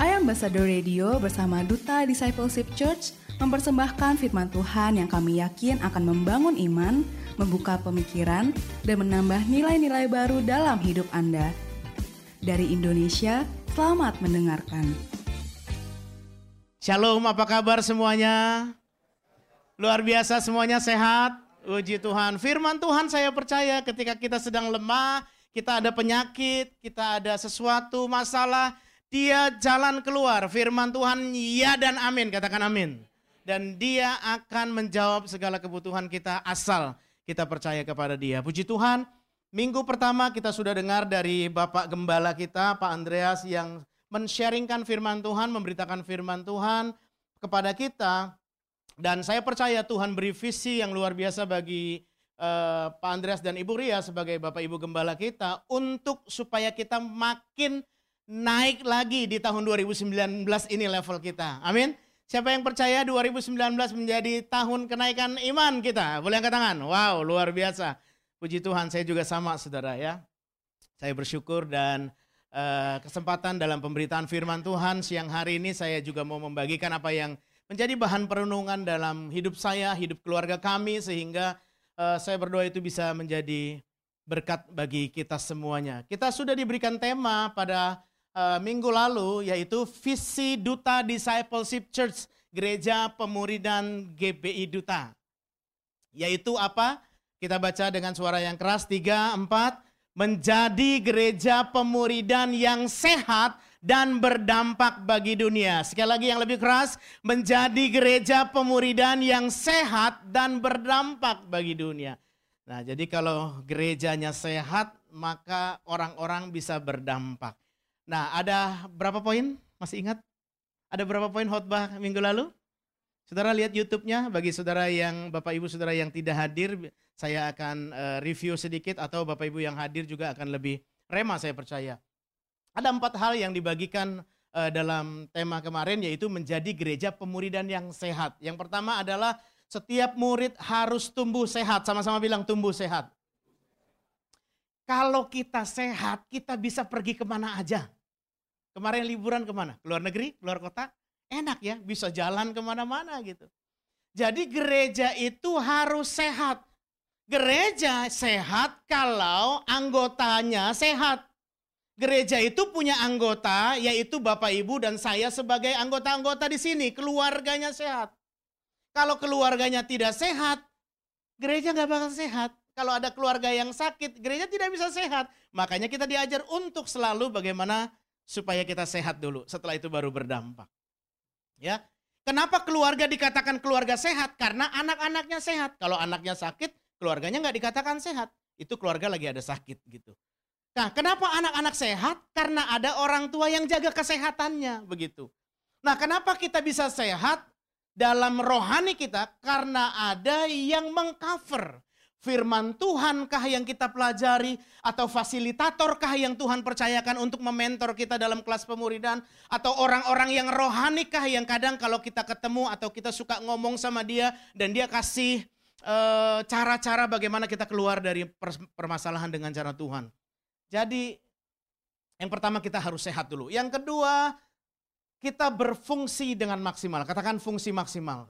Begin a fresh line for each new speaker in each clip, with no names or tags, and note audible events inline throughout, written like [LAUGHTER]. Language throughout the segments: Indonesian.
Ambassador Radio bersama Duta Discipleship Church mempersembahkan firman Tuhan yang kami yakin akan membangun iman, membuka pemikiran, dan menambah nilai-nilai baru dalam hidup Anda. Dari Indonesia, selamat mendengarkan.
Shalom, apa kabar semuanya? Luar biasa semuanya sehat? Uji Tuhan. Firman Tuhan saya percaya ketika kita sedang lemah, kita ada penyakit, kita ada sesuatu masalah, dia jalan keluar. Firman Tuhan ya dan amin, katakan amin. Dan dia akan menjawab segala kebutuhan kita asal kita percaya kepada dia. Puji Tuhan, minggu pertama kita sudah dengar dari Bapak Gembala kita, Pak Andreas yang men-sharingkan firman Tuhan, memberitakan firman Tuhan kepada kita. Dan saya percaya Tuhan beri visi yang luar biasa bagi uh, Pak Andreas dan Ibu Ria sebagai Bapak Ibu Gembala kita untuk supaya kita makin naik lagi di tahun 2019 ini level kita. Amin. Siapa yang percaya 2019 menjadi tahun kenaikan iman kita? Boleh angkat tangan. Wow, luar biasa. Puji Tuhan, saya juga sama saudara ya. Saya bersyukur dan uh, kesempatan dalam pemberitaan firman Tuhan siang hari ini saya juga mau membagikan apa yang menjadi bahan perenungan dalam hidup saya, hidup keluarga kami sehingga uh, saya berdoa itu bisa menjadi berkat bagi kita semuanya. Kita sudah diberikan tema pada uh, minggu lalu yaitu visi Duta Discipleship Church Gereja Pemuridan GPI Duta. Yaitu apa? Kita baca dengan suara yang keras 3 4 menjadi gereja pemuridan yang sehat dan berdampak bagi dunia. Sekali lagi yang lebih keras, menjadi gereja pemuridan yang sehat dan berdampak bagi dunia. Nah, jadi kalau gerejanya sehat, maka orang-orang bisa berdampak. Nah, ada berapa poin? Masih ingat? Ada berapa poin khotbah minggu lalu? Saudara lihat YouTube-nya bagi saudara yang Bapak Ibu saudara yang tidak hadir, saya akan uh, review sedikit atau Bapak Ibu yang hadir juga akan lebih rema saya percaya. Ada empat hal yang dibagikan uh, dalam tema kemarin yaitu menjadi gereja pemuridan yang sehat. Yang pertama adalah setiap murid harus tumbuh sehat. Sama-sama bilang tumbuh sehat. Kalau kita sehat, kita bisa pergi ke mana aja. Kemarin liburan ke mana? Keluar negeri, keluar kota? Enak ya, bisa jalan ke mana-mana gitu. Jadi gereja itu harus sehat. Gereja sehat kalau anggotanya sehat. Gereja itu punya anggota, yaitu Bapak Ibu dan saya sebagai anggota-anggota di sini. Keluarganya sehat. Kalau keluarganya tidak sehat, gereja nggak bakal sehat. Kalau ada keluarga yang sakit, gereja tidak bisa sehat. Makanya kita diajar untuk selalu bagaimana supaya kita sehat dulu. Setelah itu baru berdampak. Ya. Kenapa keluarga dikatakan keluarga sehat? Karena anak-anaknya sehat. Kalau anaknya sakit, keluarganya nggak dikatakan sehat. Itu keluarga lagi ada sakit gitu. Nah, kenapa anak-anak sehat? Karena ada orang tua yang jaga kesehatannya begitu. Nah, kenapa kita bisa sehat dalam rohani kita? Karena ada yang mengcover firman Tuhankah yang kita pelajari atau fasilitatorkah yang Tuhan percayakan untuk mementor kita dalam kelas pemuridan atau orang-orang yang rohanikah yang kadang kalau kita ketemu atau kita suka ngomong sama dia dan dia kasih eh, cara-cara uh, bagaimana kita keluar dari permasalahan dengan cara Tuhan. Jadi yang pertama kita harus sehat dulu. Yang kedua kita berfungsi dengan maksimal. Katakan fungsi maksimal.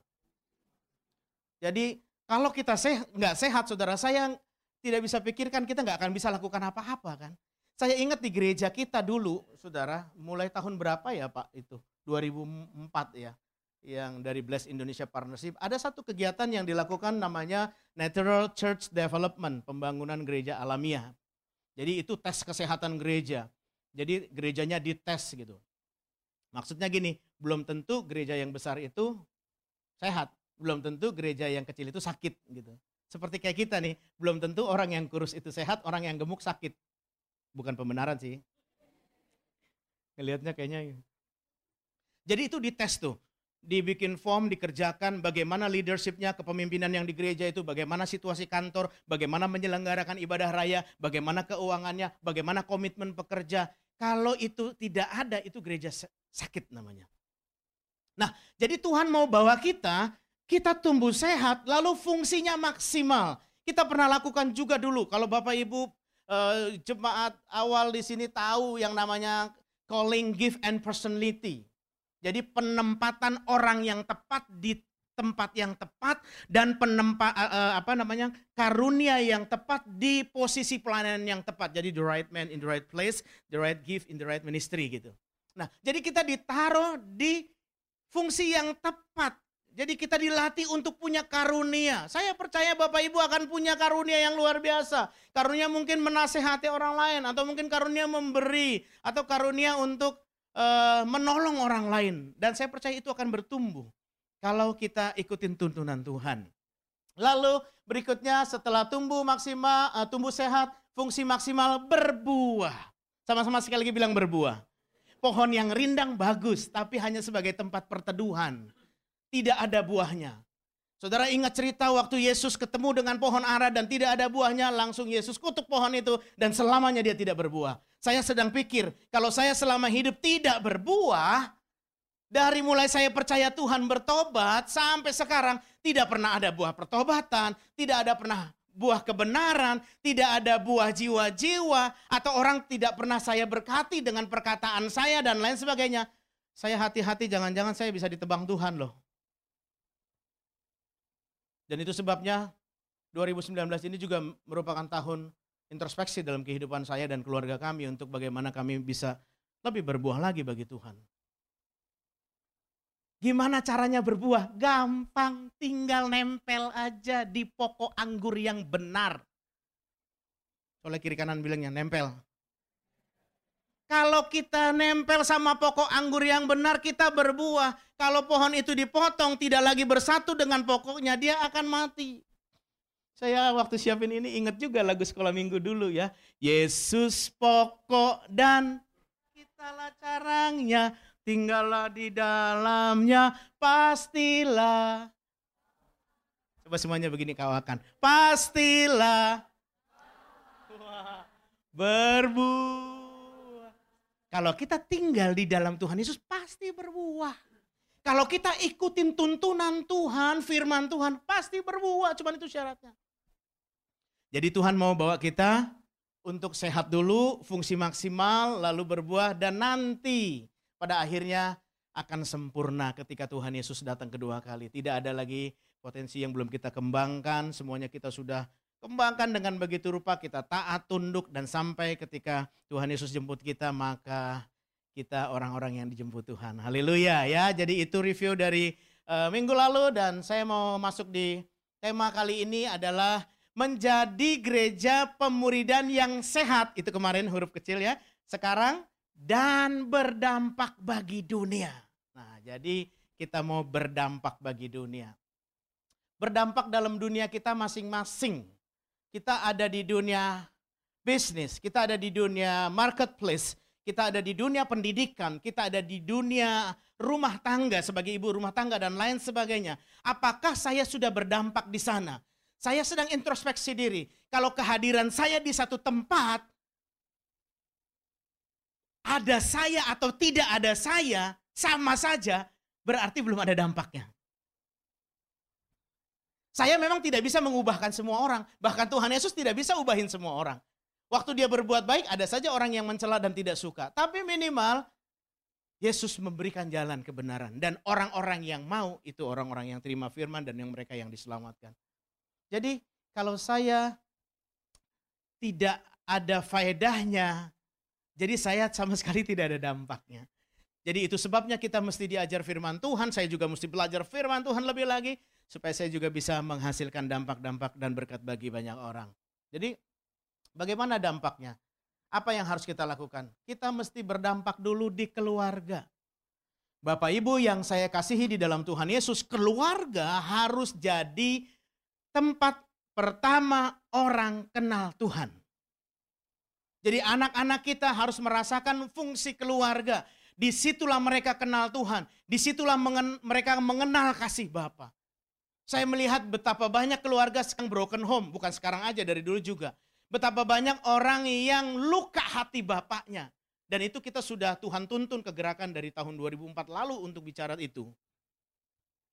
Jadi kalau kita sehat, nggak sehat, saudara, saya tidak bisa pikirkan kita nggak akan bisa lakukan apa-apa kan. Saya ingat di gereja kita dulu, saudara, mulai tahun berapa ya Pak itu? 2004 ya, yang dari Bless Indonesia Partnership. Ada satu kegiatan yang dilakukan namanya Natural Church Development, pembangunan gereja alamiah. Jadi itu tes kesehatan gereja. Jadi gerejanya dites gitu. Maksudnya gini, belum tentu gereja yang besar itu sehat belum tentu gereja yang kecil itu sakit gitu. Seperti kayak kita nih, belum tentu orang yang kurus itu sehat, orang yang gemuk sakit. Bukan pembenaran sih. Ngelihatnya kayaknya. Jadi itu dites tuh. Dibikin form, dikerjakan bagaimana leadershipnya, kepemimpinan yang di gereja itu, bagaimana situasi kantor, bagaimana menyelenggarakan ibadah raya, bagaimana keuangannya, bagaimana komitmen pekerja. Kalau itu tidak ada, itu gereja sakit namanya. Nah, jadi Tuhan mau bawa kita kita tumbuh sehat, lalu fungsinya maksimal. Kita pernah lakukan juga dulu. Kalau Bapak Ibu eh, jemaat awal di sini tahu yang namanya calling, gift, and personality. Jadi penempatan orang yang tepat di tempat yang tepat dan penempa uh, apa namanya karunia yang tepat di posisi pelayanan yang tepat. Jadi the right man in the right place, the right gift in the right ministry gitu. Nah, jadi kita ditaruh di fungsi yang tepat. Jadi kita dilatih untuk punya karunia. Saya percaya Bapak Ibu akan punya karunia yang luar biasa. Karunia mungkin menasehati orang lain atau mungkin karunia memberi atau karunia untuk uh, menolong orang lain dan saya percaya itu akan bertumbuh kalau kita ikutin tuntunan Tuhan. Lalu berikutnya setelah tumbuh maksimal, uh, tumbuh sehat, fungsi maksimal berbuah. Sama-sama sekali lagi bilang berbuah. Pohon yang rindang bagus, tapi hanya sebagai tempat perteduhan. Tidak ada buahnya. Saudara ingat cerita waktu Yesus ketemu dengan pohon ara dan tidak ada buahnya, langsung Yesus kutuk pohon itu dan selamanya dia tidak berbuah. Saya sedang pikir, kalau saya selama hidup tidak berbuah, dari mulai saya percaya Tuhan bertobat sampai sekarang tidak pernah ada buah pertobatan, tidak ada pernah buah kebenaran, tidak ada buah jiwa-jiwa, atau orang tidak pernah saya berkati dengan perkataan saya dan lain sebagainya. Saya hati-hati jangan-jangan saya bisa ditebang Tuhan loh. Dan itu sebabnya 2019 ini juga merupakan tahun introspeksi dalam kehidupan saya dan keluarga kami untuk bagaimana kami bisa lebih berbuah lagi bagi Tuhan. Gimana caranya berbuah? Gampang, tinggal nempel aja di pokok anggur yang benar. Oleh kiri kanan bilangnya nempel. Kalau kita nempel sama pokok anggur yang benar, kita berbuah. Kalau pohon itu dipotong, tidak lagi bersatu dengan pokoknya, dia akan mati. Saya waktu siapin ini ingat juga lagu sekolah minggu dulu ya. Yesus pokok dan kitalah carangnya tinggallah di dalamnya, pastilah. Coba semuanya begini kawakan. Pastilah berbuah. Kalau kita tinggal di dalam Tuhan Yesus pasti berbuah. Kalau kita ikutin tuntunan Tuhan, firman Tuhan pasti berbuah. Cuman itu syaratnya. Jadi Tuhan mau bawa kita untuk sehat dulu, fungsi maksimal, lalu berbuah, dan nanti pada akhirnya akan sempurna ketika Tuhan Yesus datang kedua kali. Tidak ada lagi potensi yang belum kita kembangkan, semuanya kita sudah kembangkan dengan begitu rupa, kita taat, tunduk, dan sampai ketika Tuhan Yesus jemput kita, maka kita orang-orang yang dijemput Tuhan. Haleluya ya. Jadi itu review dari uh, minggu lalu dan saya mau masuk di tema kali ini adalah menjadi gereja pemuridan yang sehat. Itu kemarin huruf kecil ya. Sekarang dan berdampak bagi dunia. Nah, jadi kita mau berdampak bagi dunia. Berdampak dalam dunia kita masing-masing. Kita ada di dunia bisnis, kita ada di dunia marketplace, kita ada di dunia pendidikan, kita ada di dunia rumah tangga sebagai ibu rumah tangga dan lain sebagainya. Apakah saya sudah berdampak di sana? Saya sedang introspeksi diri. Kalau kehadiran saya di satu tempat ada saya atau tidak ada saya, sama saja, berarti belum ada dampaknya. Saya memang tidak bisa mengubahkan semua orang, bahkan Tuhan Yesus tidak bisa ubahin semua orang. Waktu dia berbuat baik, ada saja orang yang mencela dan tidak suka. Tapi minimal, Yesus memberikan jalan kebenaran. Dan orang-orang yang mau, itu orang-orang yang terima firman dan yang mereka yang diselamatkan. Jadi, kalau saya tidak ada faedahnya jadi saya sama sekali tidak ada dampaknya. Jadi itu sebabnya kita mesti diajar firman Tuhan, saya juga mesti belajar firman Tuhan lebih lagi supaya saya juga bisa menghasilkan dampak-dampak dan berkat bagi banyak orang. Jadi bagaimana dampaknya? Apa yang harus kita lakukan? Kita mesti berdampak dulu di keluarga. Bapak Ibu yang saya kasihi di dalam Tuhan Yesus, keluarga harus jadi tempat pertama orang kenal Tuhan. Jadi anak-anak kita harus merasakan fungsi keluarga. Di situlah mereka kenal Tuhan. Di situlah mengen mereka mengenal kasih Bapa. Saya melihat betapa banyak keluarga sekarang broken home. Bukan sekarang aja, dari dulu juga. Betapa banyak orang yang luka hati bapaknya. Dan itu kita sudah Tuhan tuntun kegerakan dari tahun 2004 lalu untuk bicara itu.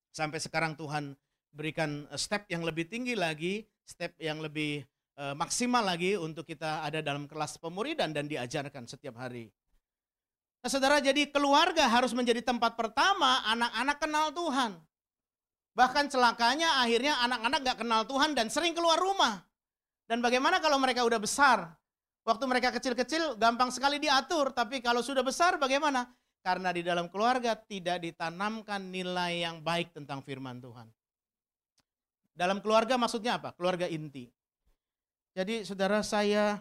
Sampai sekarang Tuhan berikan step yang lebih tinggi lagi, step yang lebih Eh, maksimal lagi untuk kita ada dalam kelas pemuridan dan diajarkan setiap hari. Nah, saudara, jadi keluarga harus menjadi tempat pertama anak-anak kenal Tuhan. Bahkan celakanya akhirnya anak-anak gak kenal Tuhan dan sering keluar rumah. Dan bagaimana kalau mereka udah besar? Waktu mereka kecil-kecil gampang sekali diatur, tapi kalau sudah besar bagaimana? Karena di dalam keluarga tidak ditanamkan nilai yang baik tentang firman Tuhan. Dalam keluarga maksudnya apa? Keluarga inti. Jadi saudara saya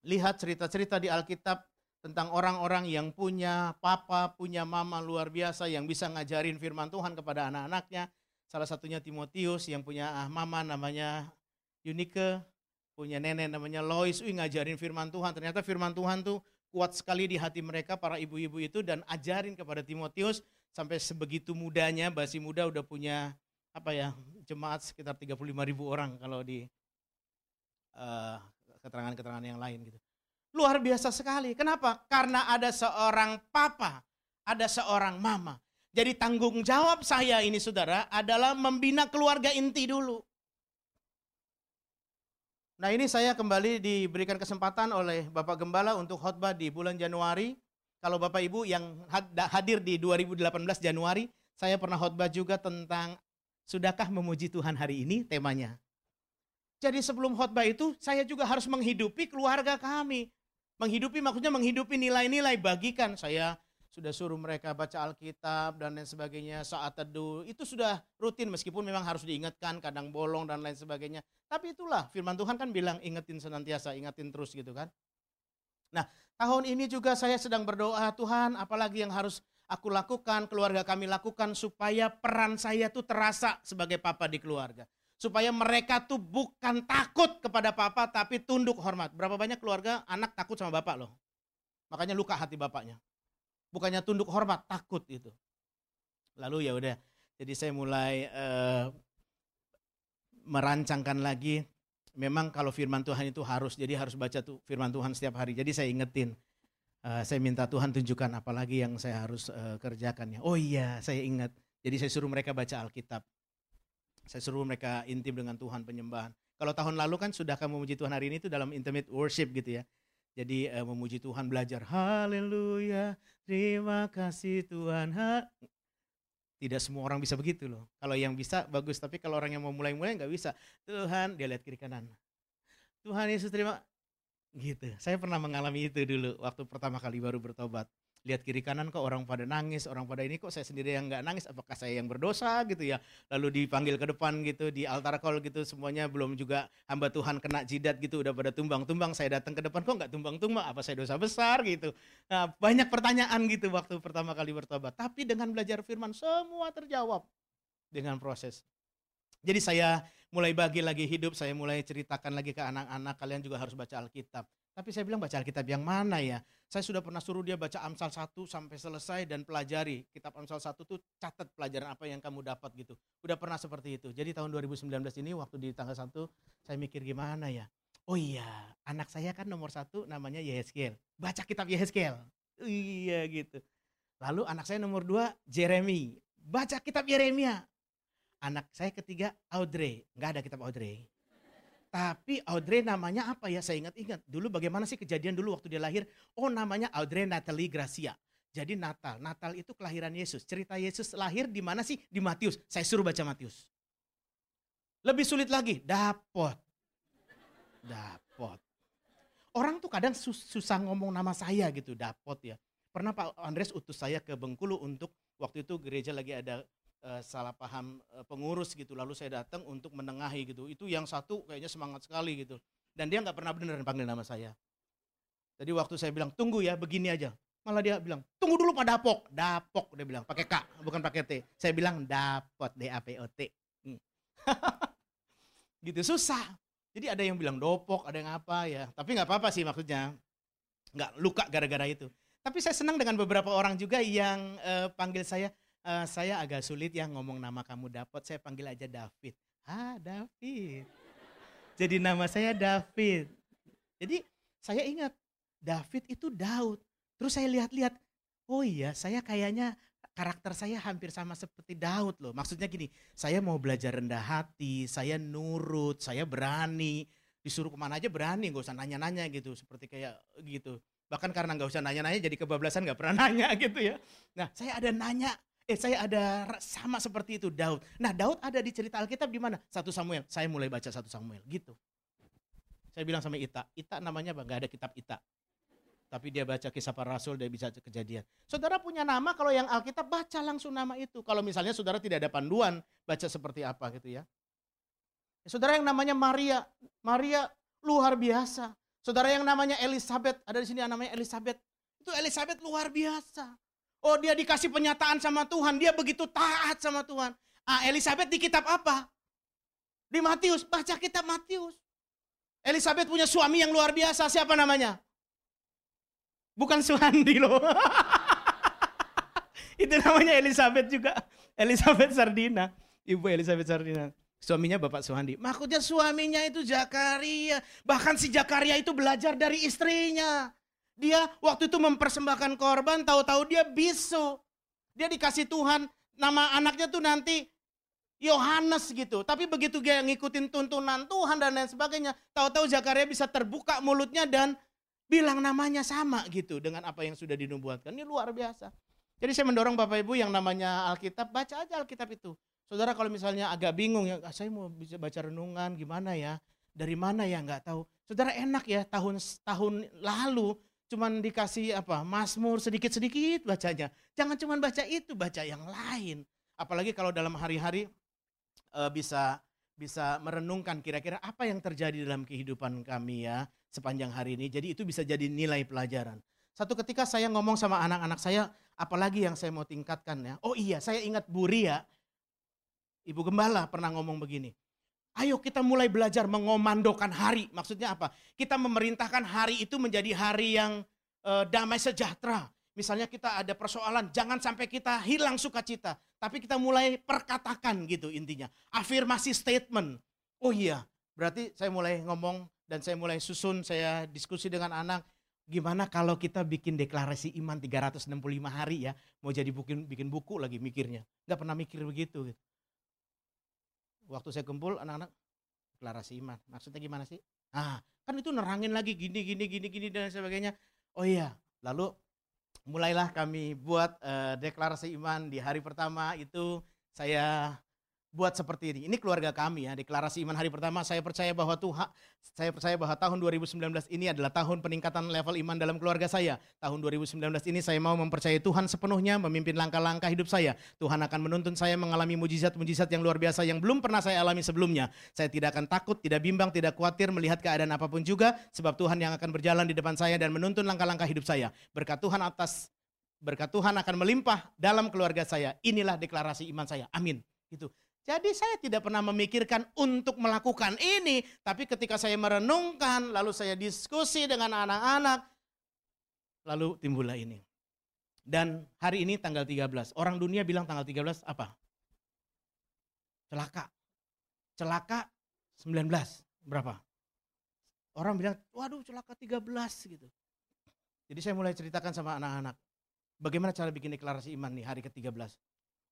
lihat cerita-cerita di Alkitab tentang orang-orang yang punya papa, punya mama luar biasa yang bisa ngajarin firman Tuhan kepada anak-anaknya. Salah satunya Timotius yang punya ah, mama namanya Yunike, punya nenek namanya Lois, Wih, ngajarin firman Tuhan. Ternyata firman Tuhan tuh kuat sekali di hati mereka para ibu-ibu itu dan ajarin kepada Timotius sampai sebegitu mudanya, basi muda udah punya apa ya jemaat sekitar 35 ribu orang kalau di uh, keterangan-keterangan yang lain gitu. Luar biasa sekali. Kenapa? Karena ada seorang papa, ada seorang mama. Jadi tanggung jawab saya ini saudara adalah membina keluarga inti dulu. Nah ini saya kembali diberikan kesempatan oleh Bapak Gembala untuk khotbah di bulan Januari. Kalau Bapak Ibu yang hadir di 2018 Januari, saya pernah khotbah juga tentang sudahkah memuji Tuhan hari ini temanya. Jadi sebelum khotbah itu saya juga harus menghidupi keluarga kami. Menghidupi maksudnya menghidupi nilai-nilai bagikan. Saya sudah suruh mereka baca Alkitab dan lain sebagainya, saat teduh. Itu sudah rutin meskipun memang harus diingatkan, kadang bolong dan lain sebagainya. Tapi itulah firman Tuhan kan bilang ingetin senantiasa, ingetin terus gitu kan. Nah tahun ini juga saya sedang berdoa Tuhan apalagi yang harus aku lakukan, keluarga kami lakukan supaya peran saya tuh terasa sebagai papa di keluarga supaya mereka tuh bukan takut kepada papa tapi tunduk hormat. Berapa banyak keluarga anak takut sama bapak loh. Makanya luka hati bapaknya. Bukannya tunduk hormat, takut itu. Lalu ya udah. Jadi saya mulai uh, merancangkan lagi memang kalau firman Tuhan itu harus jadi harus baca tuh firman Tuhan setiap hari. Jadi saya ingetin uh, saya minta Tuhan tunjukkan apalagi yang saya harus uh, kerjakan ya. Oh iya, saya ingat. Jadi saya suruh mereka baca Alkitab. Saya suruh mereka intim dengan Tuhan penyembahan. Kalau tahun lalu kan sudah kamu memuji Tuhan hari ini itu dalam intimate worship gitu ya. Jadi uh, memuji Tuhan belajar haleluya, terima kasih Tuhan. Ha. Tidak semua orang bisa begitu loh. Kalau yang bisa bagus, tapi kalau orang yang mau mulai-mulai nggak bisa. Tuhan dia lihat kiri kanan. Tuhan Yesus terima gitu. Saya pernah mengalami itu dulu waktu pertama kali baru bertobat lihat kiri kanan kok orang pada nangis, orang pada ini kok saya sendiri yang nggak nangis, apakah saya yang berdosa gitu ya? Lalu dipanggil ke depan gitu, di altar call gitu, semuanya belum juga hamba Tuhan kena jidat gitu, udah pada tumbang-tumbang, saya datang ke depan kok nggak tumbang-tumbang, apa saya dosa besar gitu? Nah, banyak pertanyaan gitu waktu pertama kali bertobat. Tapi dengan belajar firman semua terjawab dengan proses. Jadi saya mulai bagi lagi hidup, saya mulai ceritakan lagi ke anak-anak, kalian juga harus baca Alkitab. Tapi saya bilang baca Alkitab yang mana ya? Saya sudah pernah suruh dia baca Amsal 1 sampai selesai dan pelajari. Kitab Amsal 1 tuh catat pelajaran apa yang kamu dapat gitu. Udah pernah seperti itu. Jadi tahun 2019 ini waktu di tanggal 1 saya mikir gimana ya? Oh iya, anak saya kan nomor satu namanya Yehezkiel. Baca kitab Yehezkiel. Iya gitu. Lalu anak saya nomor dua Jeremy. Baca kitab Yeremia. Anak saya ketiga Audrey. Nggak ada kitab Audrey. Tapi Audrey namanya apa ya? Saya ingat-ingat. Dulu bagaimana sih kejadian dulu waktu dia lahir? Oh namanya Audrey Natalie Gracia. Jadi Natal. Natal itu kelahiran Yesus. Cerita Yesus lahir di mana sih? Di Matius. Saya suruh baca Matius. Lebih sulit lagi. Dapot. Dapot. Orang tuh kadang susah ngomong nama saya gitu. Dapot ya. Pernah Pak Andres utus saya ke Bengkulu untuk waktu itu gereja lagi ada uh, salah paham uh, pengurus gitu lalu saya datang untuk menengahi gitu. Itu yang satu kayaknya semangat sekali gitu. Dan dia nggak pernah benar panggil nama saya. Jadi waktu saya bilang tunggu ya begini aja. Malah dia bilang tunggu dulu pak dapok. Dapok dia bilang pakai k bukan pakai t. Saya bilang dapot d a p o t. Hmm. [LAUGHS] gitu susah. Jadi ada yang bilang dopok ada yang apa ya. Tapi nggak apa-apa sih maksudnya. Nggak luka gara-gara itu. Tapi saya senang dengan beberapa orang juga yang uh, panggil saya uh, saya agak sulit ya ngomong nama kamu dapat, saya panggil aja David. Ah, David. Jadi nama saya David. Jadi saya ingat David itu Daud. Terus saya lihat-lihat, oh iya saya kayaknya karakter saya hampir sama seperti Daud loh. Maksudnya gini, saya mau belajar rendah hati, saya nurut, saya berani. Disuruh ke mana aja berani, gak usah nanya-nanya gitu. Seperti kayak gitu. Bahkan karena nggak usah nanya-nanya jadi kebablasan nggak pernah [LAUGHS] nanya gitu ya. Nah saya ada nanya, eh saya ada sama seperti itu Daud. Nah Daud ada di cerita Alkitab di mana? Satu Samuel. Saya mulai baca satu Samuel gitu. Saya bilang sama Ita, Ita namanya apa? Gak ada kitab Ita. Tapi dia baca kisah para rasul, dia bisa kejadian. Saudara punya nama, kalau yang Alkitab baca langsung nama itu. Kalau misalnya saudara tidak ada panduan, baca seperti apa gitu ya. Saudara yang namanya Maria, Maria luar biasa. Saudara yang namanya Elizabeth, ada di sini yang namanya Elizabeth. Itu Elizabeth luar biasa. Oh dia dikasih penyataan sama Tuhan, dia begitu taat sama Tuhan. Ah Elizabeth di kitab apa? Di Matius, baca kitab Matius. Elizabeth punya suami yang luar biasa, siapa namanya? Bukan [LAUGHS] Suhandi loh. [LAUGHS] Itu namanya Elizabeth juga. Elizabeth Sardina. Ibu Elizabeth Sardina. Suaminya Bapak Suhandi. Maksudnya suaminya itu Jakaria. Bahkan si Jakaria itu belajar dari istrinya. Dia waktu itu mempersembahkan korban, tahu-tahu dia bisu. Dia dikasih Tuhan, nama anaknya tuh nanti Yohanes gitu. Tapi begitu dia ngikutin tuntunan Tuhan dan lain sebagainya, tahu-tahu Zakaria bisa terbuka mulutnya dan bilang namanya sama gitu dengan apa yang sudah dinubuatkan. Ini luar biasa. Jadi saya mendorong Bapak Ibu yang namanya Alkitab, baca aja Alkitab itu. Saudara kalau misalnya agak bingung ya, ah, saya mau bisa baca renungan gimana ya? Dari mana ya nggak tahu. Saudara enak ya tahun tahun lalu cuman dikasih apa? Mazmur sedikit-sedikit bacanya. Jangan cuman baca itu, baca yang lain. Apalagi kalau dalam hari-hari uh, bisa bisa merenungkan kira-kira apa yang terjadi dalam kehidupan kami ya sepanjang hari ini. Jadi itu bisa jadi nilai pelajaran. Satu ketika saya ngomong sama anak-anak saya, apalagi yang saya mau tingkatkan ya. Oh iya, saya ingat Bu Ria, Ibu Gembala pernah ngomong begini. Ayo kita mulai belajar mengomandokan hari. Maksudnya apa? Kita memerintahkan hari itu menjadi hari yang uh, damai sejahtera. Misalnya kita ada persoalan, jangan sampai kita hilang sukacita. Tapi kita mulai perkatakan gitu intinya. Afirmasi statement. Oh iya, berarti saya mulai ngomong dan saya mulai susun, saya diskusi dengan anak, gimana kalau kita bikin deklarasi iman 365 hari ya, mau jadi bikin, bikin buku lagi mikirnya. Gak pernah mikir begitu. Gitu. Waktu saya kumpul anak-anak, deklarasi iman. Maksudnya gimana sih? Ah, kan itu nerangin lagi gini, gini, gini, gini dan sebagainya. Oh iya, lalu mulailah kami buat uh, deklarasi iman di hari pertama itu saya buat seperti ini. Ini keluarga kami ya, deklarasi iman hari pertama. Saya percaya bahwa Tuhan, saya percaya bahwa tahun 2019 ini adalah tahun peningkatan level iman dalam keluarga saya. Tahun 2019 ini saya mau mempercayai Tuhan sepenuhnya, memimpin langkah-langkah hidup saya. Tuhan akan menuntun saya mengalami mujizat-mujizat yang luar biasa yang belum pernah saya alami sebelumnya. Saya tidak akan takut, tidak bimbang, tidak khawatir melihat keadaan apa pun juga, sebab Tuhan yang akan berjalan di depan saya dan menuntun langkah-langkah hidup saya. Berkat Tuhan atas berkat Tuhan akan melimpah dalam keluarga saya. Inilah deklarasi iman saya. Amin. Itu. Jadi saya tidak pernah memikirkan untuk melakukan ini, tapi ketika saya merenungkan, lalu saya diskusi dengan anak-anak, lalu timbullah ini. Dan hari ini tanggal 13, orang dunia bilang tanggal 13 apa? Celaka. Celaka 19, berapa? Orang bilang, waduh celaka 13 gitu. Jadi saya mulai ceritakan sama anak-anak, bagaimana cara bikin deklarasi iman nih hari ke-13.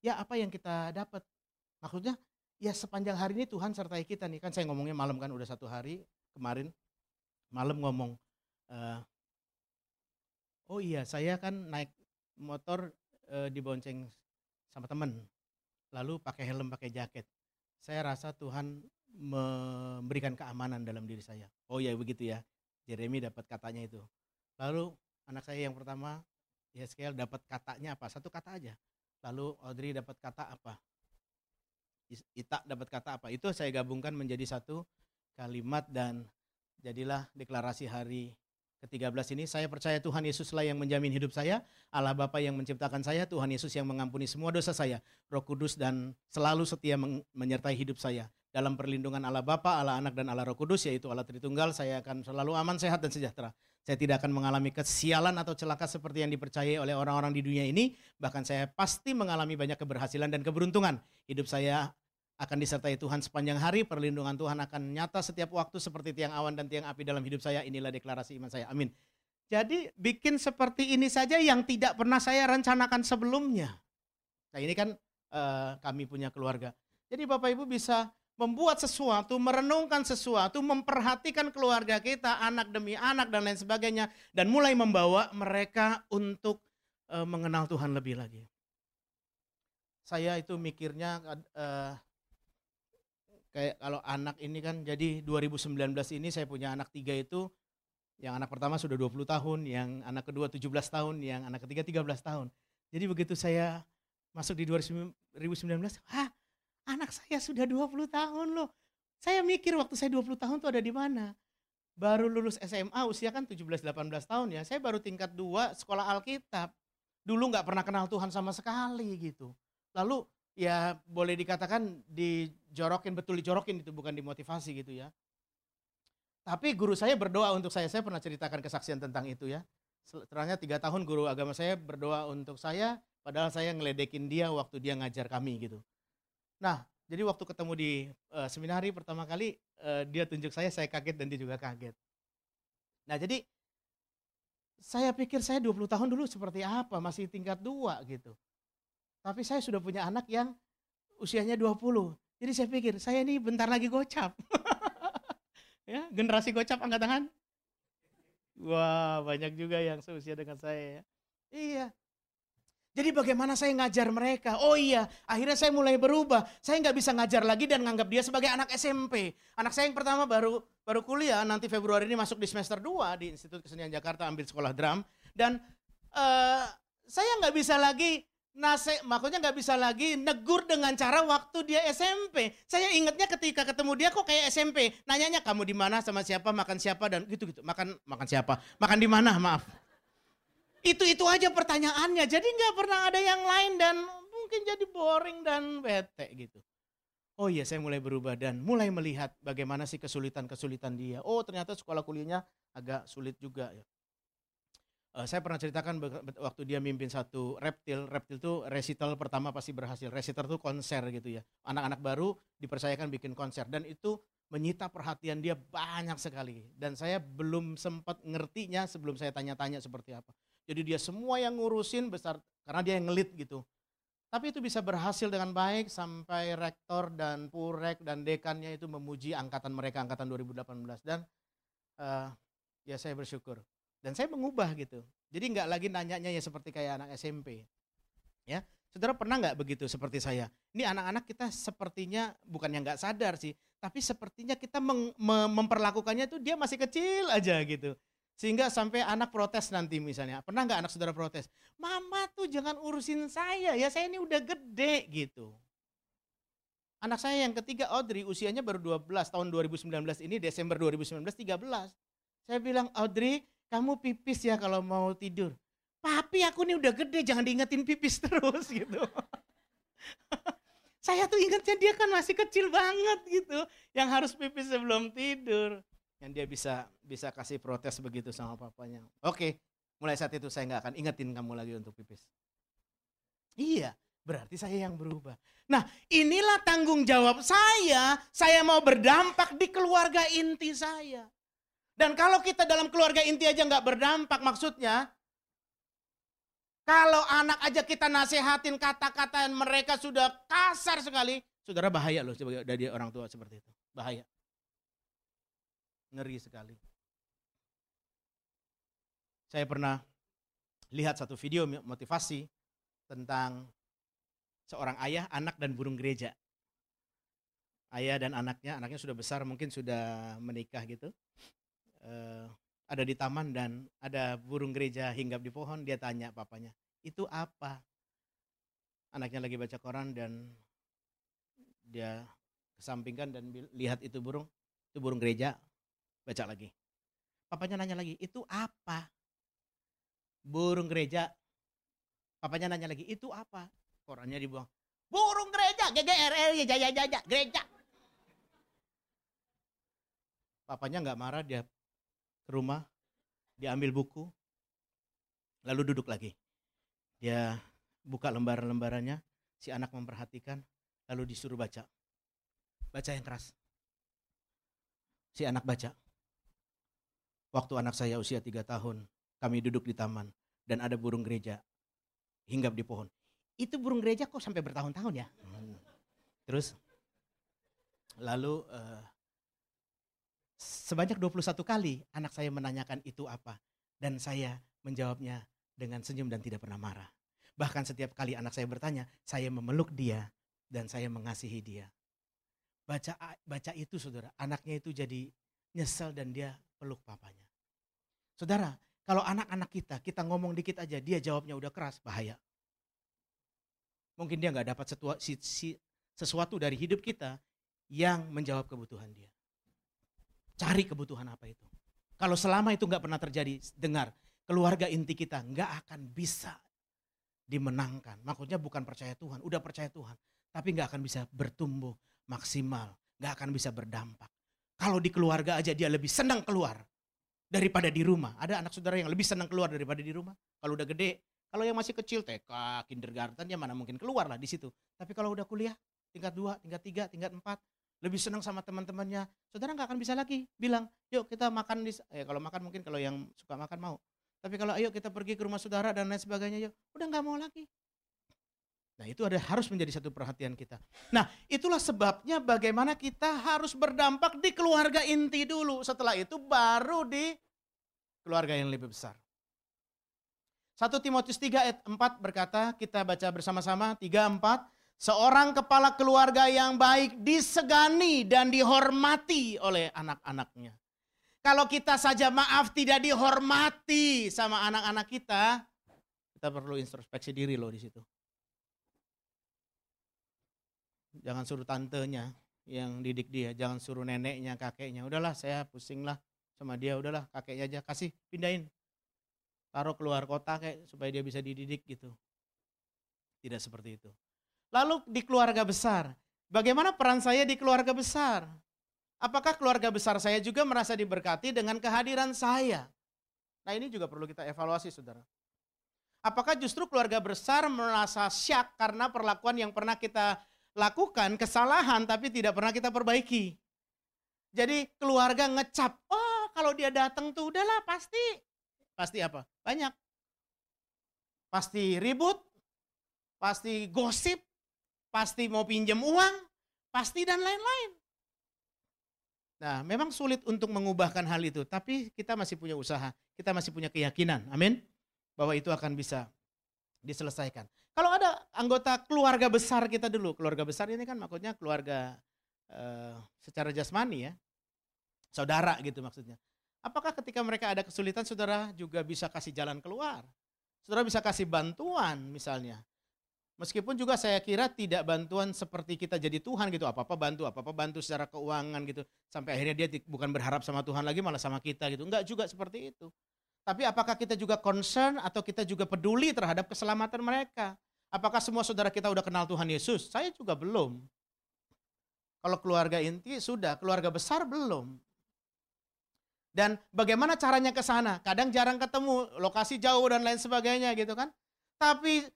Ya apa yang kita dapat? Maksudnya ya sepanjang hari ini Tuhan sertai kita nih. Kan saya ngomongnya malam kan udah satu hari kemarin. Malam ngomong. Uh, oh iya saya kan naik motor uh, dibonceng sama temen. Lalu pakai helm, pakai jaket. Saya rasa Tuhan memberikan keamanan dalam diri saya. Oh iya begitu ya. Jeremy dapat katanya itu. Lalu anak saya yang pertama, Yeskel dapat katanya apa? Satu kata aja. Lalu Audrey dapat kata apa? Ita dapat kata apa? Itu saya gabungkan menjadi satu kalimat dan jadilah deklarasi hari ke-13 ini. Saya percaya Tuhan Yesuslah yang menjamin hidup saya, Allah Bapa yang menciptakan saya, Tuhan Yesus yang mengampuni semua dosa saya, Roh Kudus dan selalu setia menyertai hidup saya. Dalam perlindungan Allah Bapa, Allah Anak dan Allah Roh Kudus yaitu Allah Tritunggal, saya akan selalu aman, sehat dan sejahtera. Saya tidak akan mengalami kesialan atau celaka seperti yang dipercayai oleh orang-orang di dunia ini. Bahkan saya pasti mengalami banyak keberhasilan dan keberuntungan. Hidup saya akan disertai Tuhan sepanjang hari, perlindungan Tuhan akan nyata setiap waktu seperti tiang awan dan tiang api dalam hidup saya. Inilah deklarasi iman saya. Amin. Jadi bikin seperti ini saja yang tidak pernah saya rencanakan sebelumnya. Nah ini kan uh, kami punya keluarga. Jadi Bapak Ibu bisa membuat sesuatu, merenungkan sesuatu, memperhatikan keluarga kita, anak demi anak dan lain sebagainya, dan mulai membawa mereka untuk uh, mengenal Tuhan lebih lagi. Saya itu mikirnya uh, kayak kalau anak ini kan jadi 2019 ini saya punya anak tiga itu yang anak pertama sudah 20 tahun, yang anak kedua 17 tahun, yang anak ketiga 13 tahun. Jadi begitu saya masuk di 2019, ah anak saya sudah 20 tahun loh. Saya mikir waktu saya 20 tahun tuh ada di mana. Baru lulus SMA usia kan 17-18 tahun ya. Saya baru tingkat 2 sekolah Alkitab. Dulu nggak pernah kenal Tuhan sama sekali gitu. Lalu ya boleh dikatakan dijorokin, betul dijorokin itu bukan dimotivasi gitu ya. Tapi guru saya berdoa untuk saya. Saya pernah ceritakan kesaksian tentang itu ya. Setelahnya tiga tahun guru agama saya berdoa untuk saya, padahal saya ngeledekin dia waktu dia ngajar kami gitu. Nah, jadi waktu ketemu di uh, seminari pertama kali uh, dia tunjuk saya, saya kaget dan dia juga kaget. Nah, jadi saya pikir saya 20 tahun dulu seperti apa, masih tingkat dua gitu. Tapi saya sudah punya anak yang usianya 20. Jadi saya pikir, saya ini bentar lagi gocap. [LAUGHS] Ya, generasi gocap angkat tangan. Wah, banyak juga yang seusia dengan saya ya. Iya. Jadi bagaimana saya ngajar mereka? Oh iya, akhirnya saya mulai berubah. Saya nggak bisa ngajar lagi dan nganggap dia sebagai anak SMP. Anak saya yang pertama baru baru kuliah, nanti Februari ini masuk di semester 2 di Institut Kesenian Jakarta ambil sekolah drum. Dan uh, saya nggak bisa lagi Nase, makanya nggak bisa lagi negur dengan cara waktu dia SMP. Saya ingatnya ketika ketemu dia kok kayak SMP. Nanyanya kamu di mana sama siapa, makan siapa dan gitu-gitu. Makan makan siapa? Makan di mana? Maaf. Itu itu aja pertanyaannya. Jadi nggak pernah ada yang lain dan mungkin jadi boring dan bete gitu. Oh iya, saya mulai berubah dan mulai melihat bagaimana sih kesulitan-kesulitan dia. Oh, ternyata sekolah kuliahnya agak sulit juga ya. Uh, saya pernah ceritakan waktu dia mimpin satu reptil, reptil itu recital pertama pasti berhasil. Recital itu konser gitu ya. Anak-anak baru dipercayakan bikin konser dan itu menyita perhatian dia banyak sekali. Dan saya belum sempat ngertinya sebelum saya tanya-tanya seperti apa. Jadi dia semua yang ngurusin besar karena dia yang ngelit gitu. Tapi itu bisa berhasil dengan baik sampai rektor dan purek dan dekannya itu memuji angkatan mereka angkatan 2018 dan uh, ya saya bersyukur dan saya mengubah gitu. Jadi nggak lagi nanyanya ya seperti kayak anak SMP. Ya, saudara pernah nggak begitu seperti saya? Ini anak-anak kita sepertinya bukan yang nggak sadar sih, tapi sepertinya kita memperlakukannya tuh dia masih kecil aja gitu. Sehingga sampai anak protes nanti misalnya. Pernah nggak anak saudara protes? Mama tuh jangan urusin saya ya, saya ini udah gede gitu. Anak saya yang ketiga Audrey usianya baru 12 tahun 2019 ini Desember 2019 13. Saya bilang Audrey kamu pipis ya kalau mau tidur. Papi aku nih udah gede, jangan diingetin pipis [LAUGHS] terus gitu. [LAUGHS] Saya tuh ingatnya dia kan masih kecil banget gitu, yang harus pipis sebelum tidur. Yang dia bisa bisa kasih protes begitu sama papanya. Oke, mulai saat itu saya nggak akan ingetin kamu lagi untuk pipis. Iya, berarti saya yang berubah. Nah, inilah tanggung jawab saya. Saya mau berdampak di keluarga inti saya. Dan kalau kita dalam keluarga inti aja nggak berdampak maksudnya, kalau anak aja kita nasehatin kata-kata yang mereka sudah kasar sekali, saudara bahaya loh sebagai dari orang tua seperti itu. Bahaya. Ngeri sekali. Saya pernah lihat satu video motivasi tentang seorang ayah, anak, dan burung gereja. Ayah dan anaknya, anaknya sudah besar, mungkin sudah menikah gitu uh, ada di taman dan ada burung gereja hinggap di pohon, dia tanya papanya, itu apa? Anaknya lagi baca koran dan dia kesampingkan dan lihat itu burung, itu burung gereja, baca lagi. Papanya nanya lagi, itu apa? Burung gereja. Papanya nanya lagi, itu apa? Korannya dibuang. Burung gereja, GGRL, ya, ya, ya, gereja. Papanya nggak marah, dia rumah, dia ambil buku, lalu duduk lagi. Dia buka lembaran-lembarannya, si anak memperhatikan, lalu disuruh baca. Baca yang keras. Si anak baca. Waktu anak saya usia tiga tahun, kami duduk di taman dan ada burung gereja hinggap di pohon. Itu burung gereja kok sampai bertahun-tahun ya? Hmm. Terus Lalu uh, sebanyak 21 kali anak saya menanyakan itu apa. Dan saya menjawabnya dengan senyum dan tidak pernah marah. Bahkan setiap kali anak saya bertanya, saya memeluk dia dan saya mengasihi dia. Baca baca itu saudara, anaknya itu jadi nyesel dan dia peluk papanya. Saudara, kalau anak-anak kita, kita ngomong dikit aja, dia jawabnya udah keras, bahaya. Mungkin dia nggak dapat sesuatu dari hidup kita yang menjawab kebutuhan dia. Cari kebutuhan apa itu. Kalau selama itu nggak pernah terjadi, dengar, keluarga inti kita nggak akan bisa dimenangkan. Maksudnya bukan percaya Tuhan, udah percaya Tuhan. Tapi nggak akan bisa bertumbuh maksimal, nggak akan bisa berdampak. Kalau di keluarga aja dia lebih senang keluar daripada di rumah. Ada anak saudara yang lebih senang keluar daripada di rumah. Kalau udah gede, kalau yang masih kecil TK, kindergarten ya mana mungkin keluar lah di situ. Tapi kalau udah kuliah, tingkat 2, tingkat 3, tingkat 4, lebih senang sama teman-temannya. Saudara nggak akan bisa lagi bilang, yuk kita makan di, eh, kalau makan mungkin kalau yang suka makan mau. Tapi kalau ayo kita pergi ke rumah saudara dan lain sebagainya, yuk udah nggak mau lagi. Nah itu ada harus menjadi satu perhatian kita. Nah itulah sebabnya bagaimana kita harus berdampak di keluarga inti dulu. Setelah itu baru di keluarga yang lebih besar. 1 Timotius 3 ayat 4 berkata, kita baca bersama-sama 3 4, seorang kepala keluarga yang baik disegani dan dihormati oleh anak-anaknya. Kalau kita saja maaf tidak dihormati sama anak-anak kita, kita perlu introspeksi diri loh di situ. Jangan suruh tantenya yang didik dia, jangan suruh neneknya, kakeknya. Udahlah, saya pusing lah sama dia, udahlah kakeknya aja kasih pindahin. Taruh keluar kota kayak supaya dia bisa dididik gitu. Tidak seperti itu. Lalu di keluarga besar, bagaimana peran saya di keluarga besar? Apakah keluarga besar saya juga merasa diberkati dengan kehadiran saya? Nah ini juga perlu kita evaluasi saudara. Apakah justru keluarga besar merasa syak karena perlakuan yang pernah kita lakukan kesalahan tapi tidak pernah kita perbaiki. Jadi keluarga ngecap, oh kalau dia datang tuh udahlah pasti. Pasti apa? Banyak. Pasti ribut, pasti gosip, pasti mau pinjam uang, pasti dan lain-lain. Nah, memang sulit untuk mengubahkan hal itu, tapi kita masih punya usaha, kita masih punya keyakinan, amin, bahwa itu akan bisa diselesaikan. Kalau ada anggota keluarga besar kita dulu, keluarga besar ini kan maksudnya keluarga uh, secara jasmani ya, saudara gitu maksudnya. Apakah ketika mereka ada kesulitan saudara juga bisa kasih jalan keluar? Saudara bisa kasih bantuan misalnya. Meskipun juga saya kira tidak bantuan seperti kita jadi Tuhan gitu, apa-apa bantu, apa-apa bantu secara keuangan gitu. Sampai akhirnya dia bukan berharap sama Tuhan lagi malah sama kita gitu. Enggak juga seperti itu. Tapi apakah kita juga concern atau kita juga peduli terhadap keselamatan mereka? Apakah semua saudara kita udah kenal Tuhan Yesus? Saya juga belum. Kalau keluarga inti sudah, keluarga besar belum. Dan bagaimana caranya ke sana? Kadang jarang ketemu, lokasi jauh dan lain sebagainya gitu kan. Tapi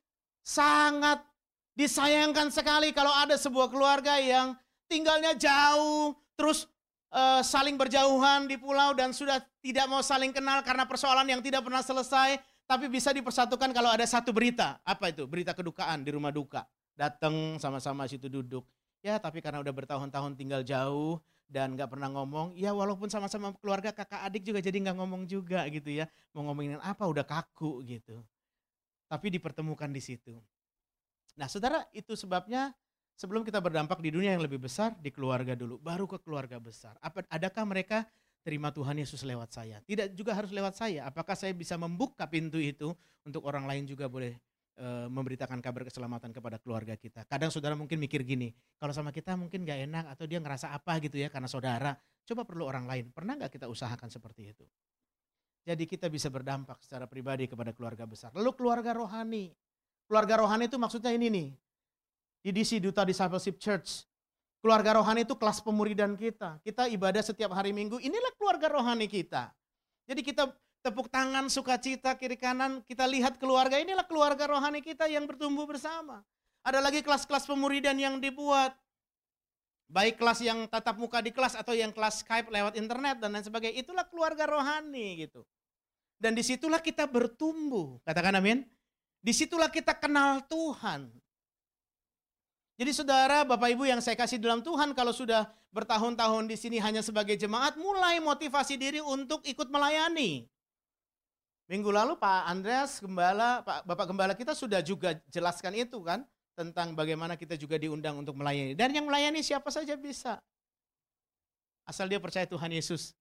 sangat disayangkan sekali kalau ada sebuah keluarga yang tinggalnya jauh, terus uh, saling berjauhan di pulau dan sudah tidak mau saling kenal karena persoalan yang tidak pernah selesai, tapi bisa dipersatukan kalau ada satu berita. Apa itu? Berita kedukaan di rumah duka. Datang sama-sama situ duduk. Ya, tapi karena udah bertahun-tahun tinggal jauh dan nggak pernah ngomong, ya walaupun sama-sama keluarga kakak adik juga jadi nggak ngomong juga gitu ya. Mau ngomongin apa udah kaku gitu. Tapi dipertemukan di situ. Nah, saudara, itu sebabnya sebelum kita berdampak di dunia yang lebih besar, di keluarga dulu, baru ke keluarga besar. Apa, adakah mereka terima Tuhan Yesus lewat saya? Tidak juga harus lewat saya. Apakah saya bisa membuka pintu itu untuk orang lain juga boleh e, memberitakan kabar keselamatan kepada keluarga kita? Kadang saudara mungkin mikir gini, kalau sama kita mungkin gak enak atau dia ngerasa apa gitu ya karena saudara. Coba perlu orang lain. Pernah gak kita usahakan seperti itu? Jadi kita bisa berdampak secara pribadi kepada keluarga besar. Lalu keluarga rohani. Keluarga rohani itu maksudnya ini nih di DC Duta Discipleship Church. Keluarga rohani itu kelas pemuridan kita. Kita ibadah setiap hari minggu, inilah keluarga rohani kita. Jadi kita tepuk tangan, sukacita, kiri kanan, kita lihat keluarga, inilah keluarga rohani kita yang bertumbuh bersama. Ada lagi kelas-kelas pemuridan yang dibuat. Baik kelas yang tatap muka di kelas atau yang kelas Skype lewat internet dan lain sebagainya. Itulah keluarga rohani gitu. Dan di situlah kita bertumbuh. Katakan amin. Di situlah kita kenal Tuhan. Jadi saudara, Bapak Ibu yang saya kasih dalam Tuhan, kalau sudah bertahun-tahun di sini hanya sebagai jemaat, mulai motivasi diri untuk ikut melayani. Minggu lalu Pak Andreas Gembala, Pak Bapak Gembala kita sudah juga jelaskan itu kan tentang bagaimana kita juga diundang untuk melayani. Dan yang melayani siapa saja bisa. Asal dia percaya Tuhan Yesus.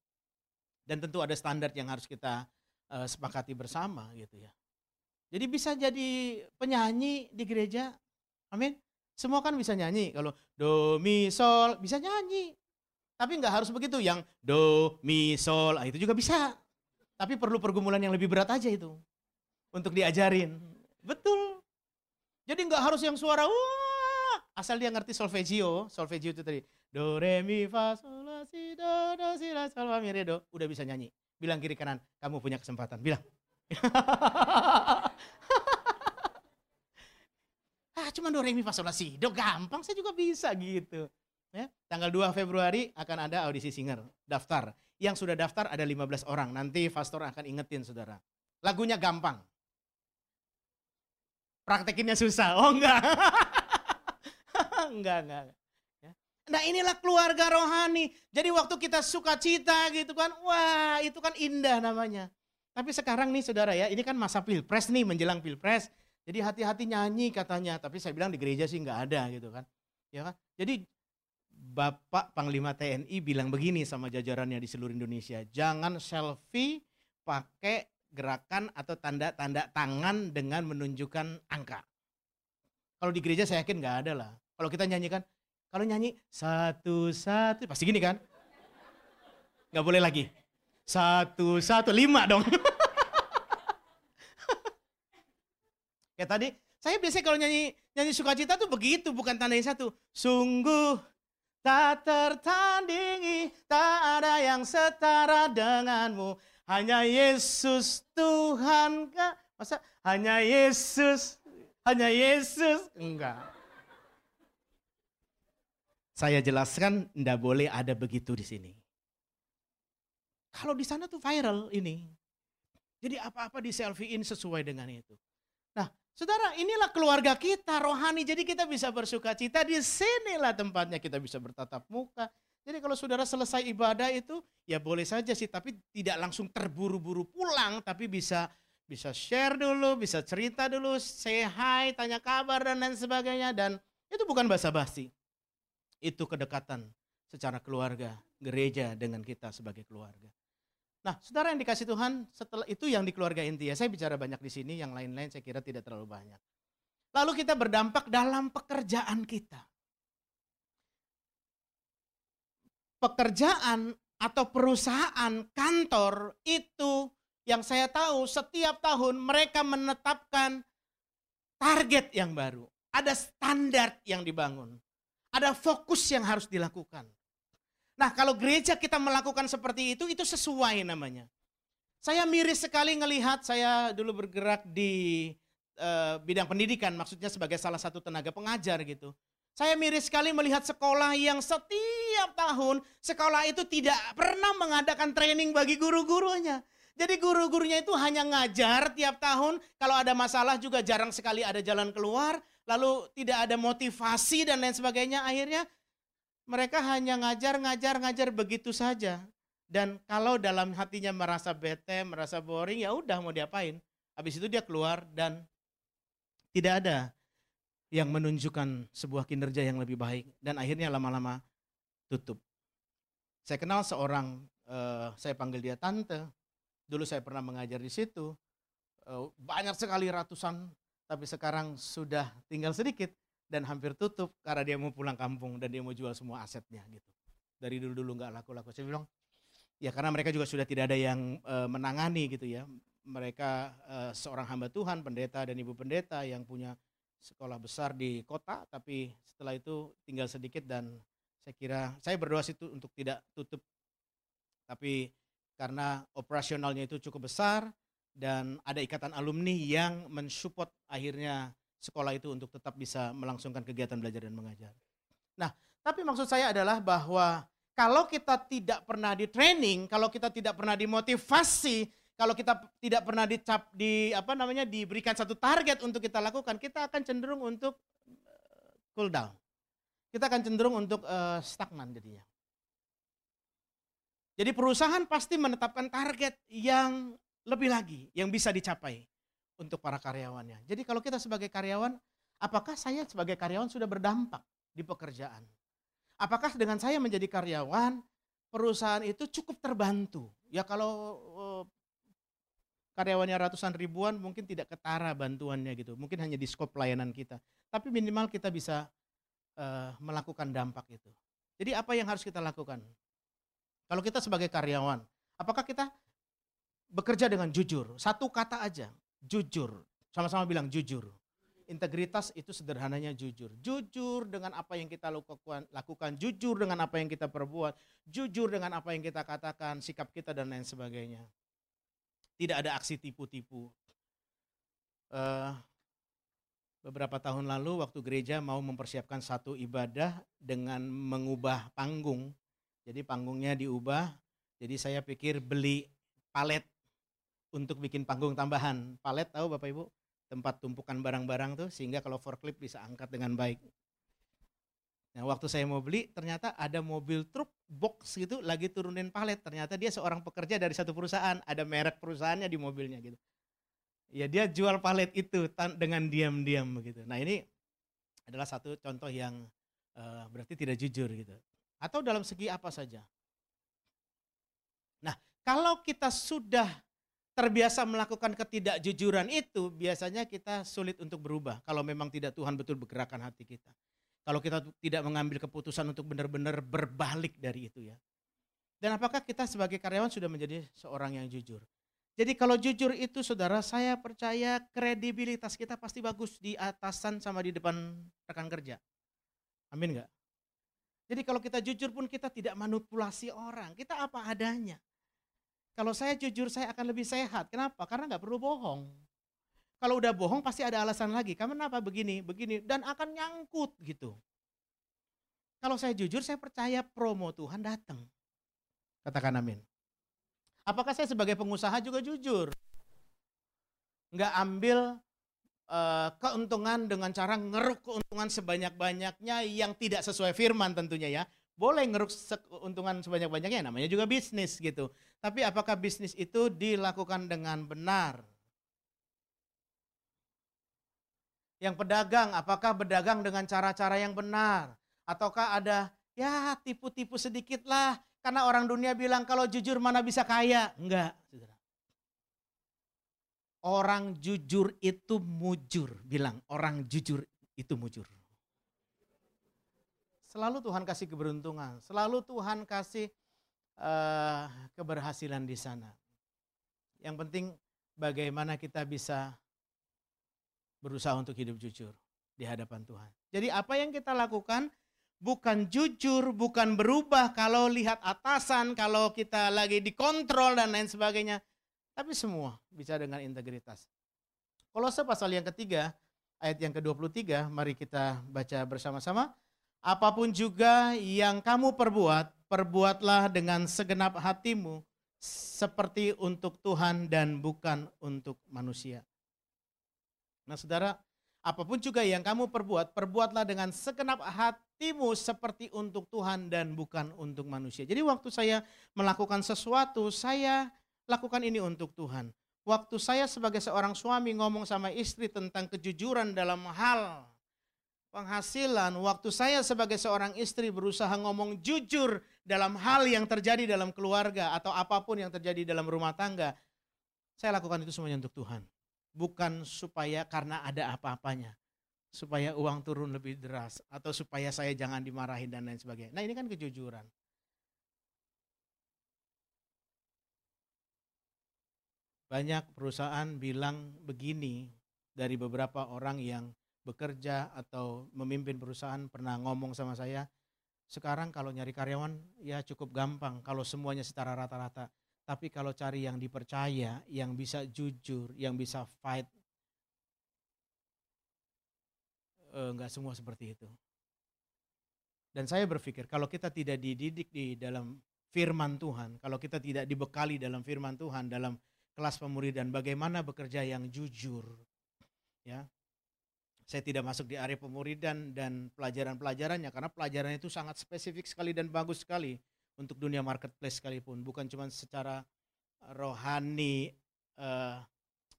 Dan tentu ada standar yang harus kita uh, sepakati bersama gitu ya. Jadi bisa jadi penyanyi di gereja. Amin. Semua kan bisa nyanyi. Kalau do, mi, sol, bisa nyanyi. Tapi nggak harus begitu. Yang do, mi, sol, ah, itu juga bisa. Tapi perlu pergumulan yang lebih berat aja itu. Untuk diajarin. Betul. Jadi nggak harus yang suara wah. Asal dia ngerti solfeggio. Solfeggio itu tadi. Do, re, mi, fa, sol, la, si, do, do, si, la, sol, la, mi, re, do. Udah bisa nyanyi. Bilang kiri kanan. Kamu punya kesempatan. Bilang. [LAUGHS] ah cuma do re mi fa sol la si do gampang saya juga bisa gitu ya tanggal 2 Februari akan ada audisi singer daftar yang sudah daftar ada 15 orang nanti pastor akan ingetin saudara lagunya gampang praktekinnya susah oh enggak [LAUGHS] enggak enggak. Nah inilah keluarga rohani. Jadi waktu kita suka cita gitu kan, wah itu kan indah namanya. Tapi sekarang nih saudara ya, ini kan masa pilpres nih menjelang pilpres. Jadi hati-hati nyanyi katanya, tapi saya bilang di gereja sih nggak ada gitu kan. Ya kan? Jadi Bapak Panglima TNI bilang begini sama jajarannya di seluruh Indonesia, jangan selfie pakai gerakan atau tanda-tanda tangan dengan menunjukkan angka. Kalau di gereja saya yakin nggak ada lah. Kalau kita nyanyikan, kalau nyanyi satu satu pasti gini kan? Nggak boleh lagi. Satu satu lima dong. [LAUGHS] Kayak tadi, saya biasanya kalau nyanyi nyanyi sukacita tuh begitu, bukan tanda yang satu. Sungguh tak tertandingi, tak ada yang setara denganmu. Hanya Yesus Tuhan. Masa hanya Yesus, hanya Yesus? Enggak. Saya jelaskan tidak boleh ada begitu di sini. Kalau di sana tuh viral ini. Jadi apa-apa di selfie in sesuai dengan itu. Saudara, inilah keluarga kita rohani, jadi kita bisa bersuka cita. Di sinilah tempatnya kita bisa bertatap muka. Jadi kalau saudara selesai ibadah itu, ya boleh saja sih, tapi tidak langsung terburu-buru pulang, tapi bisa bisa share dulu, bisa cerita dulu, say hi, tanya kabar dan lain sebagainya. Dan itu bukan basa-basi. Itu kedekatan secara keluarga, gereja dengan kita sebagai keluarga. Nah, saudara yang dikasih Tuhan, setelah itu yang di keluarga inti ya. Saya bicara banyak di sini, yang lain-lain saya kira tidak terlalu banyak. Lalu kita berdampak dalam pekerjaan kita. Pekerjaan atau perusahaan kantor itu yang saya tahu setiap tahun mereka menetapkan target yang baru. Ada standar yang dibangun. Ada fokus yang harus dilakukan. Nah kalau gereja kita melakukan seperti itu, itu sesuai namanya. Saya miris sekali ngelihat, saya dulu bergerak di uh, bidang pendidikan, maksudnya sebagai salah satu tenaga pengajar gitu. Saya miris sekali melihat sekolah yang setiap tahun sekolah itu tidak pernah mengadakan training bagi guru-gurunya. Jadi guru-gurunya itu hanya ngajar tiap tahun, kalau ada masalah juga jarang sekali ada jalan keluar, lalu tidak ada motivasi dan lain sebagainya. Akhirnya mereka hanya ngajar, ngajar, ngajar begitu saja. Dan kalau dalam hatinya merasa bete, merasa boring, ya udah mau diapain. Habis itu dia keluar dan tidak ada yang menunjukkan sebuah kinerja yang lebih baik. Dan akhirnya lama-lama tutup. Saya kenal seorang, uh, saya panggil dia tante. Dulu saya pernah mengajar di situ. Uh, banyak sekali ratusan, tapi sekarang sudah tinggal sedikit dan hampir tutup karena dia mau pulang kampung dan dia mau jual semua asetnya gitu. Dari dulu-dulu nggak laku-laku. Saya bilang, ya karena mereka juga sudah tidak ada yang e, menangani gitu ya. Mereka e, seorang hamba Tuhan, pendeta dan ibu pendeta yang punya sekolah besar di kota, tapi setelah itu tinggal sedikit dan saya kira saya berdoa situ untuk tidak tutup. Tapi karena operasionalnya itu cukup besar dan ada ikatan alumni yang mensupport akhirnya sekolah itu untuk tetap bisa melangsungkan kegiatan belajar dan mengajar. Nah, tapi maksud saya adalah bahwa kalau kita tidak pernah di training, kalau kita tidak pernah dimotivasi, kalau kita tidak pernah dicap di apa namanya diberikan satu target untuk kita lakukan, kita akan cenderung untuk eh, cool down. kita akan cenderung untuk uh, stagnan jadinya. Jadi perusahaan pasti menetapkan target yang lebih lagi yang bisa dicapai untuk para karyawannya. Jadi kalau kita sebagai karyawan, apakah saya sebagai karyawan sudah berdampak di pekerjaan? Apakah dengan saya menjadi karyawan, perusahaan itu cukup terbantu? Ya kalau uh, karyawannya ratusan ribuan mungkin tidak ketara bantuannya gitu. Mungkin hanya di skop pelayanan kita. Tapi minimal kita bisa uh, melakukan dampak itu. Jadi apa yang harus kita lakukan? Kalau kita sebagai karyawan, apakah kita bekerja dengan jujur? Satu kata aja, jujur. Sama-sama bilang jujur. Integritas itu sederhananya jujur. Jujur dengan apa yang kita lakukan, jujur dengan apa yang kita perbuat, jujur dengan apa yang kita katakan, sikap kita dan lain sebagainya. Tidak ada aksi tipu-tipu. Uh, beberapa tahun lalu waktu gereja mau mempersiapkan satu ibadah dengan mengubah panggung jadi panggungnya diubah. Jadi saya pikir beli palet untuk bikin panggung tambahan. Palet tahu Bapak Ibu? Tempat tumpukan barang-barang tuh sehingga kalau forklift bisa angkat dengan baik. Nah waktu saya mau beli ternyata ada mobil truk box gitu lagi turunin palet. Ternyata dia seorang pekerja dari satu perusahaan. Ada merek perusahaannya di mobilnya gitu. Ya dia jual palet itu dengan diam-diam begitu. Nah ini adalah satu contoh yang uh, berarti tidak jujur gitu atau dalam segi apa saja. Nah, kalau kita sudah terbiasa melakukan ketidakjujuran itu, biasanya kita sulit untuk berubah kalau memang tidak Tuhan betul bergerakan hati kita. Kalau kita tidak mengambil keputusan untuk benar-benar berbalik dari itu ya. Dan apakah kita sebagai karyawan sudah menjadi seorang yang jujur? Jadi kalau jujur itu saudara, saya percaya kredibilitas kita pasti bagus di atasan sama di depan rekan kerja. Amin enggak? Jadi kalau kita jujur pun kita tidak manipulasi orang, kita apa adanya. Kalau saya jujur saya akan lebih sehat. Kenapa? Karena nggak perlu bohong. Kalau udah bohong pasti ada alasan lagi. Kamu kenapa begini, begini, dan akan nyangkut gitu. Kalau saya jujur, saya percaya promo Tuhan datang. Katakan amin. Apakah saya sebagai pengusaha juga jujur? Nggak ambil uh, keuntungan dengan cara ngeruk keuntungan sebanyak-banyaknya yang tidak sesuai firman tentunya ya. Boleh ngeruk keuntungan sebanyak-banyaknya namanya juga bisnis gitu. Tapi apakah bisnis itu dilakukan dengan benar? Yang pedagang, apakah berdagang dengan cara-cara yang benar? Ataukah ada ya tipu-tipu sedikit lah karena orang dunia bilang kalau jujur mana bisa kaya? Enggak. Orang jujur itu mujur. Bilang, orang jujur itu mujur. Selalu Tuhan kasih keberuntungan. Selalu Tuhan kasih uh, keberhasilan di sana. Yang penting bagaimana kita bisa berusaha untuk hidup jujur di hadapan Tuhan. Jadi apa yang kita lakukan bukan jujur, bukan berubah kalau lihat atasan, kalau kita lagi dikontrol dan lain sebagainya. Tapi semua bisa dengan integritas. Kolose pasal yang ketiga, ayat yang ke-23, mari kita baca bersama-sama. Apa pun juga yang kamu perbuat, perbuatlah dengan segenap hatimu seperti untuk Tuhan dan bukan untuk manusia. Nah saudara, apa pun juga yang kamu perbuat, perbuatlah dengan segenap hatimu seperti untuk Tuhan dan bukan untuk manusia. Jadi waktu saya melakukan sesuatu, saya lakukan ini untuk Tuhan. Waktu saya sebagai seorang suami ngomong sama istri tentang kejujuran dalam hal penghasilan, waktu saya sebagai seorang istri berusaha ngomong jujur dalam hal yang terjadi dalam keluarga atau apa pun yang terjadi dalam rumah tangga, saya lakukan itu semuanya untuk Tuhan. Bukan supaya karena ada apa-apanya, supaya uang turun lebih deras atau supaya saya jangan dimarahin dan lain sebagainya. Nah, ini kan kejujuran. Banyak perusahaan bilang begini dari beberapa orang yang bekerja atau memimpin perusahaan pernah ngomong sama saya, sekarang kalau nyari karyawan ya cukup gampang kalau semuanya secara rata-rata. Tapi kalau cari yang dipercaya, yang bisa jujur, yang bisa fight, enggak semua seperti itu. Dan saya berpikir kalau kita tidak dididik di dalam firman Tuhan, kalau kita tidak dibekali dalam firman Tuhan, dalam kelas pemuridan bagaimana bekerja yang jujur ya Saya tidak masuk di area pemuridan dan pelajaran-pelajarannya karena pelajaran itu sangat spesifik sekali dan bagus sekali untuk dunia marketplace sekalipun, bukan cuma secara rohani uh,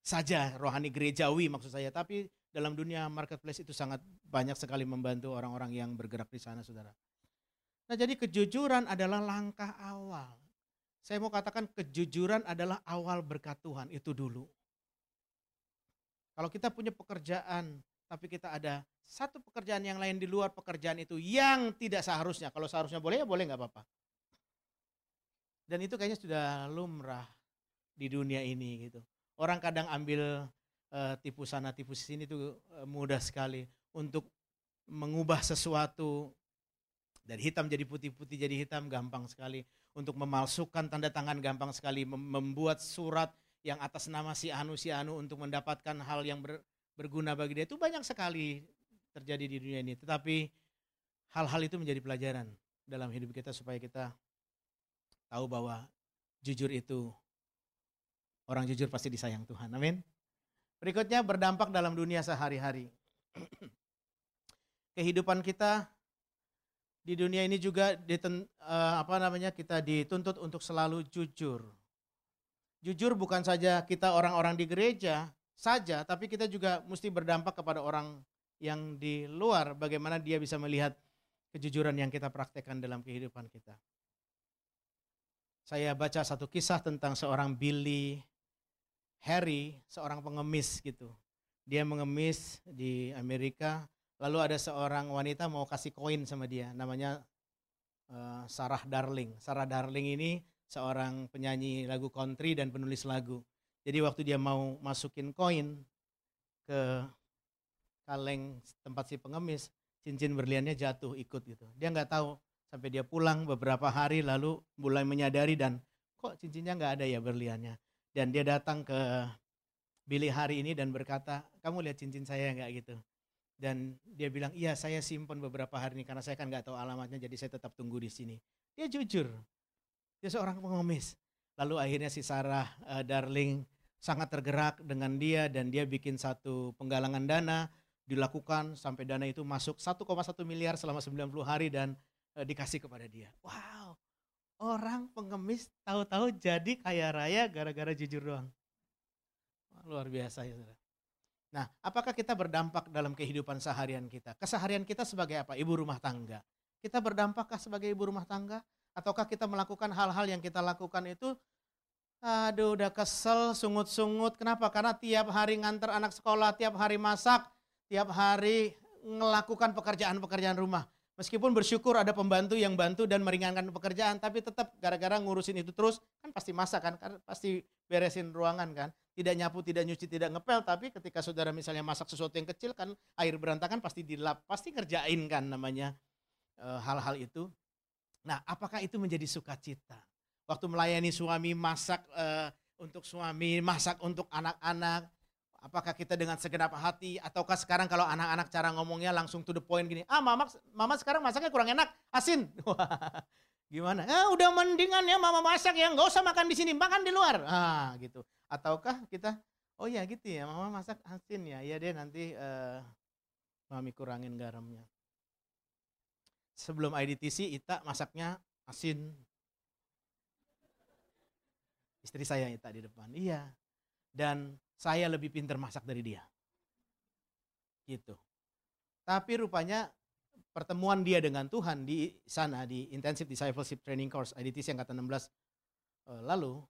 saja, rohani gerejawi maksud saya, tapi dalam dunia marketplace itu sangat banyak sekali membantu orang-orang yang bergerak di sana, Saudara. Nah, jadi kejujuran adalah langkah awal. Saya mau katakan kejujuran adalah awal berkat Tuhan itu dulu. Kalau kita punya pekerjaan, tapi kita ada satu pekerjaan yang lain di luar pekerjaan itu yang tidak seharusnya. Kalau seharusnya boleh ya boleh nggak apa-apa. Dan itu kayaknya sudah lumrah di dunia ini gitu. Orang kadang ambil uh, tipu sana tipu sini itu uh, mudah sekali untuk mengubah sesuatu dari hitam jadi putih-putih jadi hitam gampang sekali untuk memalsukan tanda tangan gampang sekali membuat surat yang atas nama si Anu si Anu untuk mendapatkan hal yang ber, berguna bagi dia itu banyak sekali terjadi di dunia ini. Tetapi hal-hal itu menjadi pelajaran dalam hidup kita supaya kita tahu bahwa jujur itu orang jujur pasti disayang Tuhan. Amin. Berikutnya berdampak dalam dunia sehari-hari. [CLEARS THROAT] Kehidupan kita di dunia ini juga diten, uh, apa namanya kita dituntut untuk selalu jujur. Jujur bukan saja kita orang-orang di gereja saja, tapi kita juga mesti berdampak kepada orang yang di luar, bagaimana dia bisa melihat kejujuran yang kita praktekkan dalam kehidupan kita. Saya baca satu kisah tentang seorang Billy Harry, seorang pengemis gitu. Dia mengemis di Amerika, lalu ada seorang wanita mau kasih koin sama dia, namanya uh, Sarah Darling. Sarah Darling ini seorang penyanyi lagu country dan penulis lagu. Jadi waktu dia mau masukin koin ke kaleng tempat si pengemis, cincin berliannya jatuh ikut gitu. Dia nggak tahu sampai dia pulang beberapa hari lalu mulai menyadari dan kok cincinnya nggak ada ya berliannya. Dan dia datang ke Billy hari ini dan berkata, kamu lihat cincin saya nggak gitu. Dan dia bilang, iya saya simpan beberapa hari ini karena saya kan nggak tahu alamatnya jadi saya tetap tunggu di sini. Dia jujur, dia seorang pengemis. Lalu akhirnya si Sarah uh, Darling sangat tergerak dengan dia dan dia bikin satu penggalangan dana dilakukan sampai dana itu masuk 1,1 miliar selama 90 hari dan uh, dikasih kepada dia. Wow, orang pengemis tahu-tahu jadi kaya raya gara-gara jujur doang. Luar biasa ya saudara. Nah, apakah kita berdampak dalam kehidupan seharian kita? Keseharian kita sebagai apa? Ibu rumah tangga. Kita berdampakkah sebagai ibu rumah tangga? Ataukah kita melakukan hal-hal yang kita lakukan itu aduh udah kesel, sungut-sungut. Kenapa? Karena tiap hari nganter anak sekolah, tiap hari masak, tiap hari melakukan pekerjaan-pekerjaan rumah. Meskipun bersyukur ada pembantu yang bantu dan meringankan pekerjaan, tapi tetap gara-gara ngurusin itu terus, kan pasti masak kan, kan pasti beresin ruangan kan. Tidak nyapu, tidak nyuci, tidak ngepel, tapi ketika saudara misalnya masak sesuatu yang kecil kan air berantakan pasti dilap, pasti ngerjain kan namanya eh, hal-hal e, itu. Nah, apakah itu menjadi sukacita? Waktu melayani suami masak uh, untuk suami, masak untuk anak-anak, apakah kita dengan segenap hati ataukah sekarang kalau anak-anak cara ngomongnya langsung to the point gini, ah mama, mama sekarang masaknya kurang enak, asin. [LAUGHS] Gimana? Eh, udah mendingan ya mama masak ya, nggak usah makan di sini, makan di luar. Ah, gitu. Ataukah kita, oh ya gitu ya, mama masak asin ya, ya deh nanti uh, mami kurangin garamnya sebelum IDTC Ita masaknya asin. Istri saya Ita di depan. Iya. Dan saya lebih pintar masak dari dia. Gitu. Tapi rupanya pertemuan dia dengan Tuhan di sana di Intensive Discipleship Training Course IDTC yang kata 16 eh, lalu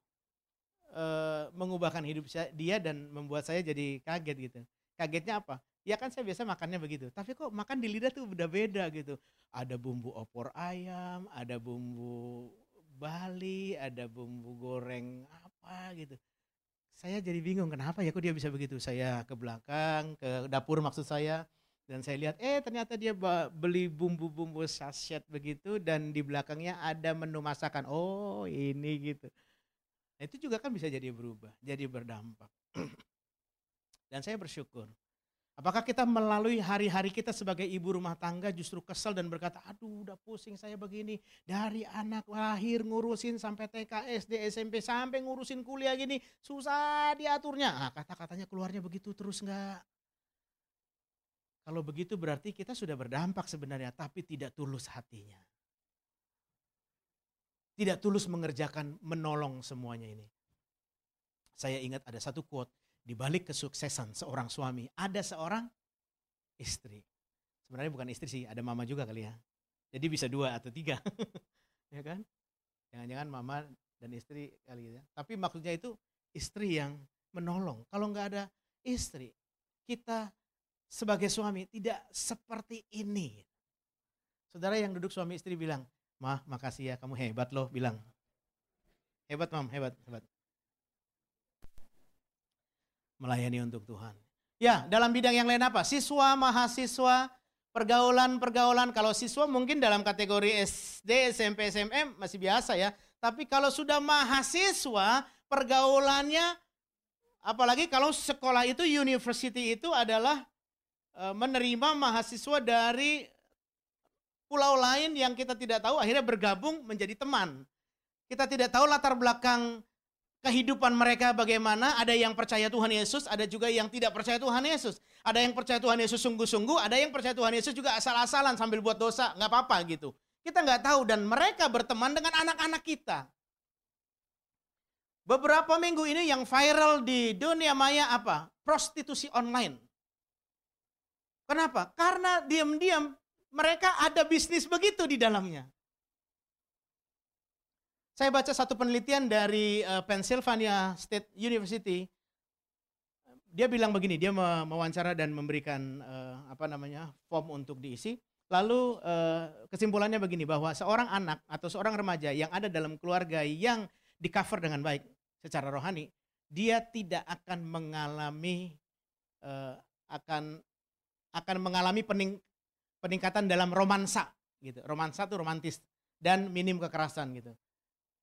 uh, mengubahkan hidup saya, dia dan membuat saya jadi kaget gitu. Kagetnya apa? Ya kan saya biasa makannya begitu. Tapi kok makan di lidah tuh udah beda gitu. Ada bumbu opor ayam, ada bumbu Bali, ada bumbu goreng apa gitu. Saya jadi bingung kenapa ya kok dia bisa begitu. Saya ke belakang, ke dapur maksud saya. Dan saya lihat, eh ternyata dia beli bumbu-bumbu saset begitu dan di belakangnya ada menu masakan. Oh ini gitu. Nah, itu juga kan bisa jadi berubah, jadi berdampak. [CLEARS THROAT] dan saya bersyukur Apakah kita melalui hari-hari kita sebagai ibu rumah tangga justru kesel dan berkata, aduh udah pusing saya begini. Dari anak lahir ngurusin sampai TK, SD, SMP, sampai ngurusin kuliah gini. Susah diaturnya. Nah, kata-katanya keluarnya begitu terus enggak? Kalau begitu berarti kita sudah berdampak sebenarnya, tapi tidak tulus hatinya. Tidak tulus mengerjakan, menolong semuanya ini. Saya ingat ada satu quote, di balik kesuksesan seorang suami, ada seorang istri. Sebenarnya bukan istri sih, ada mama juga kali ya. Jadi bisa dua atau tiga. [LAUGHS] ya kan? Jangan-jangan mama dan istri kali ya. Tapi maksudnya itu istri yang menolong. Kalau nggak ada istri, kita sebagai suami tidak seperti ini. Saudara yang duduk suami istri bilang, Mah, makasih ya, kamu hebat loh, bilang. Hebat, Mam, hebat, hebat. Melayani untuk Tuhan. Ya, dalam bidang yang lain apa? Siswa, mahasiswa, pergaulan-pergaulan. Kalau siswa mungkin dalam kategori SD, SMP, SMM masih biasa ya. Tapi kalau sudah mahasiswa, pergaulannya apalagi kalau sekolah itu university itu adalah Eh, menerima mahasiswa dari pulau lain yang kita tidak tahu akhirnya bergabung menjadi teman. Kita tidak tahu latar belakang kehidupan mereka bagaimana. Ada yang percaya Tuhan Yesus, ada juga yang tidak percaya Tuhan Yesus. Ada yang percaya Tuhan Yesus sungguh-sungguh, ada yang percaya Tuhan Yesus juga asal-asalan sambil buat dosa, nggak apa-apa gitu. Kita nggak tahu dan mereka berteman dengan anak-anak kita. Beberapa minggu ini yang viral di dunia maya apa? Prostitusi online. Kenapa? Karena diam-diam mereka ada bisnis begitu di dalamnya. Saya baca satu penelitian dari uh, Pennsylvania State University. Dia bilang begini, dia mewawancara dan memberikan uh, apa namanya form untuk diisi. Lalu uh, kesimpulannya begini bahwa seorang anak atau seorang remaja yang ada dalam keluarga yang di cover dengan baik secara rohani, dia tidak akan mengalami akan akan mengalami pening, peningkatan dalam romansa gitu. Romansa itu romantis dan minim kekerasan gitu.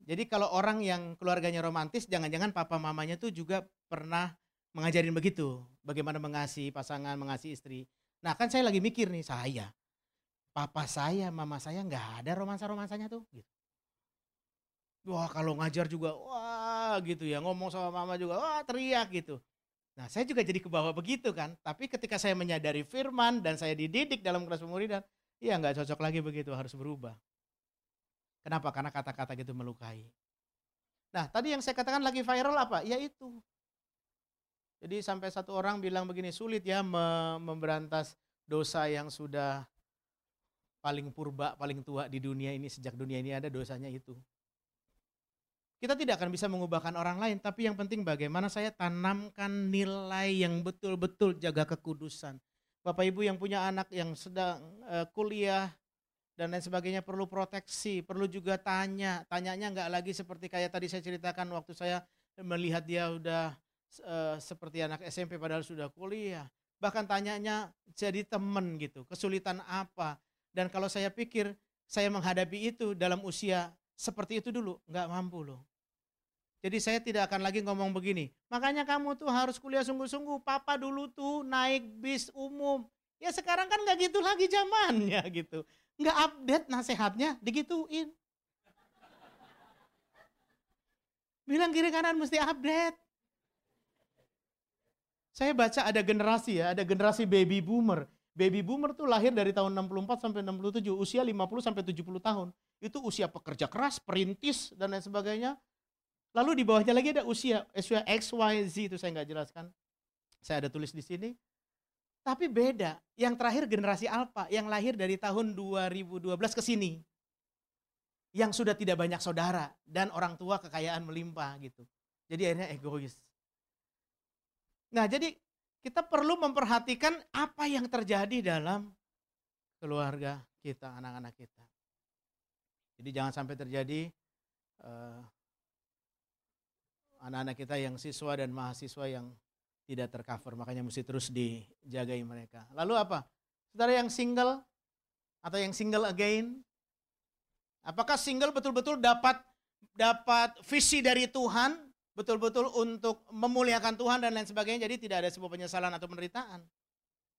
Jadi kalau orang yang keluarganya romantis, jangan-jangan papa mamanya tuh juga pernah mengajarin begitu, bagaimana mengasihi pasangan, mengasihi istri. Nah kan saya lagi mikir nih, saya, papa saya, mama saya nggak ada romansa-romansanya tuh. Gitu. Wah kalau ngajar juga, wah gitu ya, ngomong sama mama juga, wah teriak gitu. Nah, saya juga jadi ke bawah begitu kan. Tapi ketika saya menyadari firman dan saya dididik dalam kelas pemuridan, iya nggak cocok lagi begitu, harus berubah. Kenapa? Karena kata-kata gitu melukai. Nah, tadi yang saya katakan lagi viral apa? Ya itu. Jadi sampai satu orang bilang begini, sulit ya memberantas dosa yang sudah paling purba, paling tua di dunia ini sejak dunia ini ada dosanya itu. Kita tidak akan bisa mengubahkan orang lain, tapi yang penting bagaimana saya tanamkan nilai yang betul-betul jaga kekudusan. Bapak Ibu yang punya anak yang sedang uh, kuliah dan lain sebagainya perlu proteksi, perlu juga tanya. Tanyanya nggak lagi seperti kayak tadi saya ceritakan waktu saya melihat dia udah uh, seperti anak SMP padahal sudah kuliah. Bahkan tanyanya jadi temen gitu, kesulitan apa. Dan kalau saya pikir saya menghadapi itu dalam usia seperti itu dulu, nggak mampu loh. Jadi saya tidak akan lagi ngomong begini. Makanya kamu tuh harus kuliah sungguh-sungguh. Papa dulu tuh naik bis umum. Ya sekarang kan nggak gitu lagi zamannya [LAUGHS] gitu. Nggak update nasehatnya, digituin. Bilang kiri kanan mesti update. Saya baca ada generasi ya, ada generasi baby boomer. Baby boomer tuh lahir dari tahun 64 sampai 67, usia 50 sampai 70 tahun. Itu usia pekerja keras, perintis dan lain sebagainya Lalu di bawahnya lagi ada usia, usia X, Y, Z itu saya nggak jelaskan. Saya ada tulis di sini. Tapi beda. Yang terakhir generasi Alpha yang lahir dari tahun 2012 ke sini. Yang sudah tidak banyak saudara dan orang tua kekayaan melimpah gitu. Jadi akhirnya egois. Nah, jadi kita perlu memperhatikan apa yang terjadi dalam keluarga kita, anak-anak kita. Jadi jangan sampai terjadi uh, anak-anak kita yang siswa dan mahasiswa yang tidak tercover. Makanya mesti terus dijagai mereka. Lalu apa? Saudara yang single atau yang single again? Apakah single betul-betul dapat dapat visi dari Tuhan, betul-betul untuk memuliakan Tuhan dan lain sebagainya. Jadi tidak ada sebuah penyesalan atau penderitaan.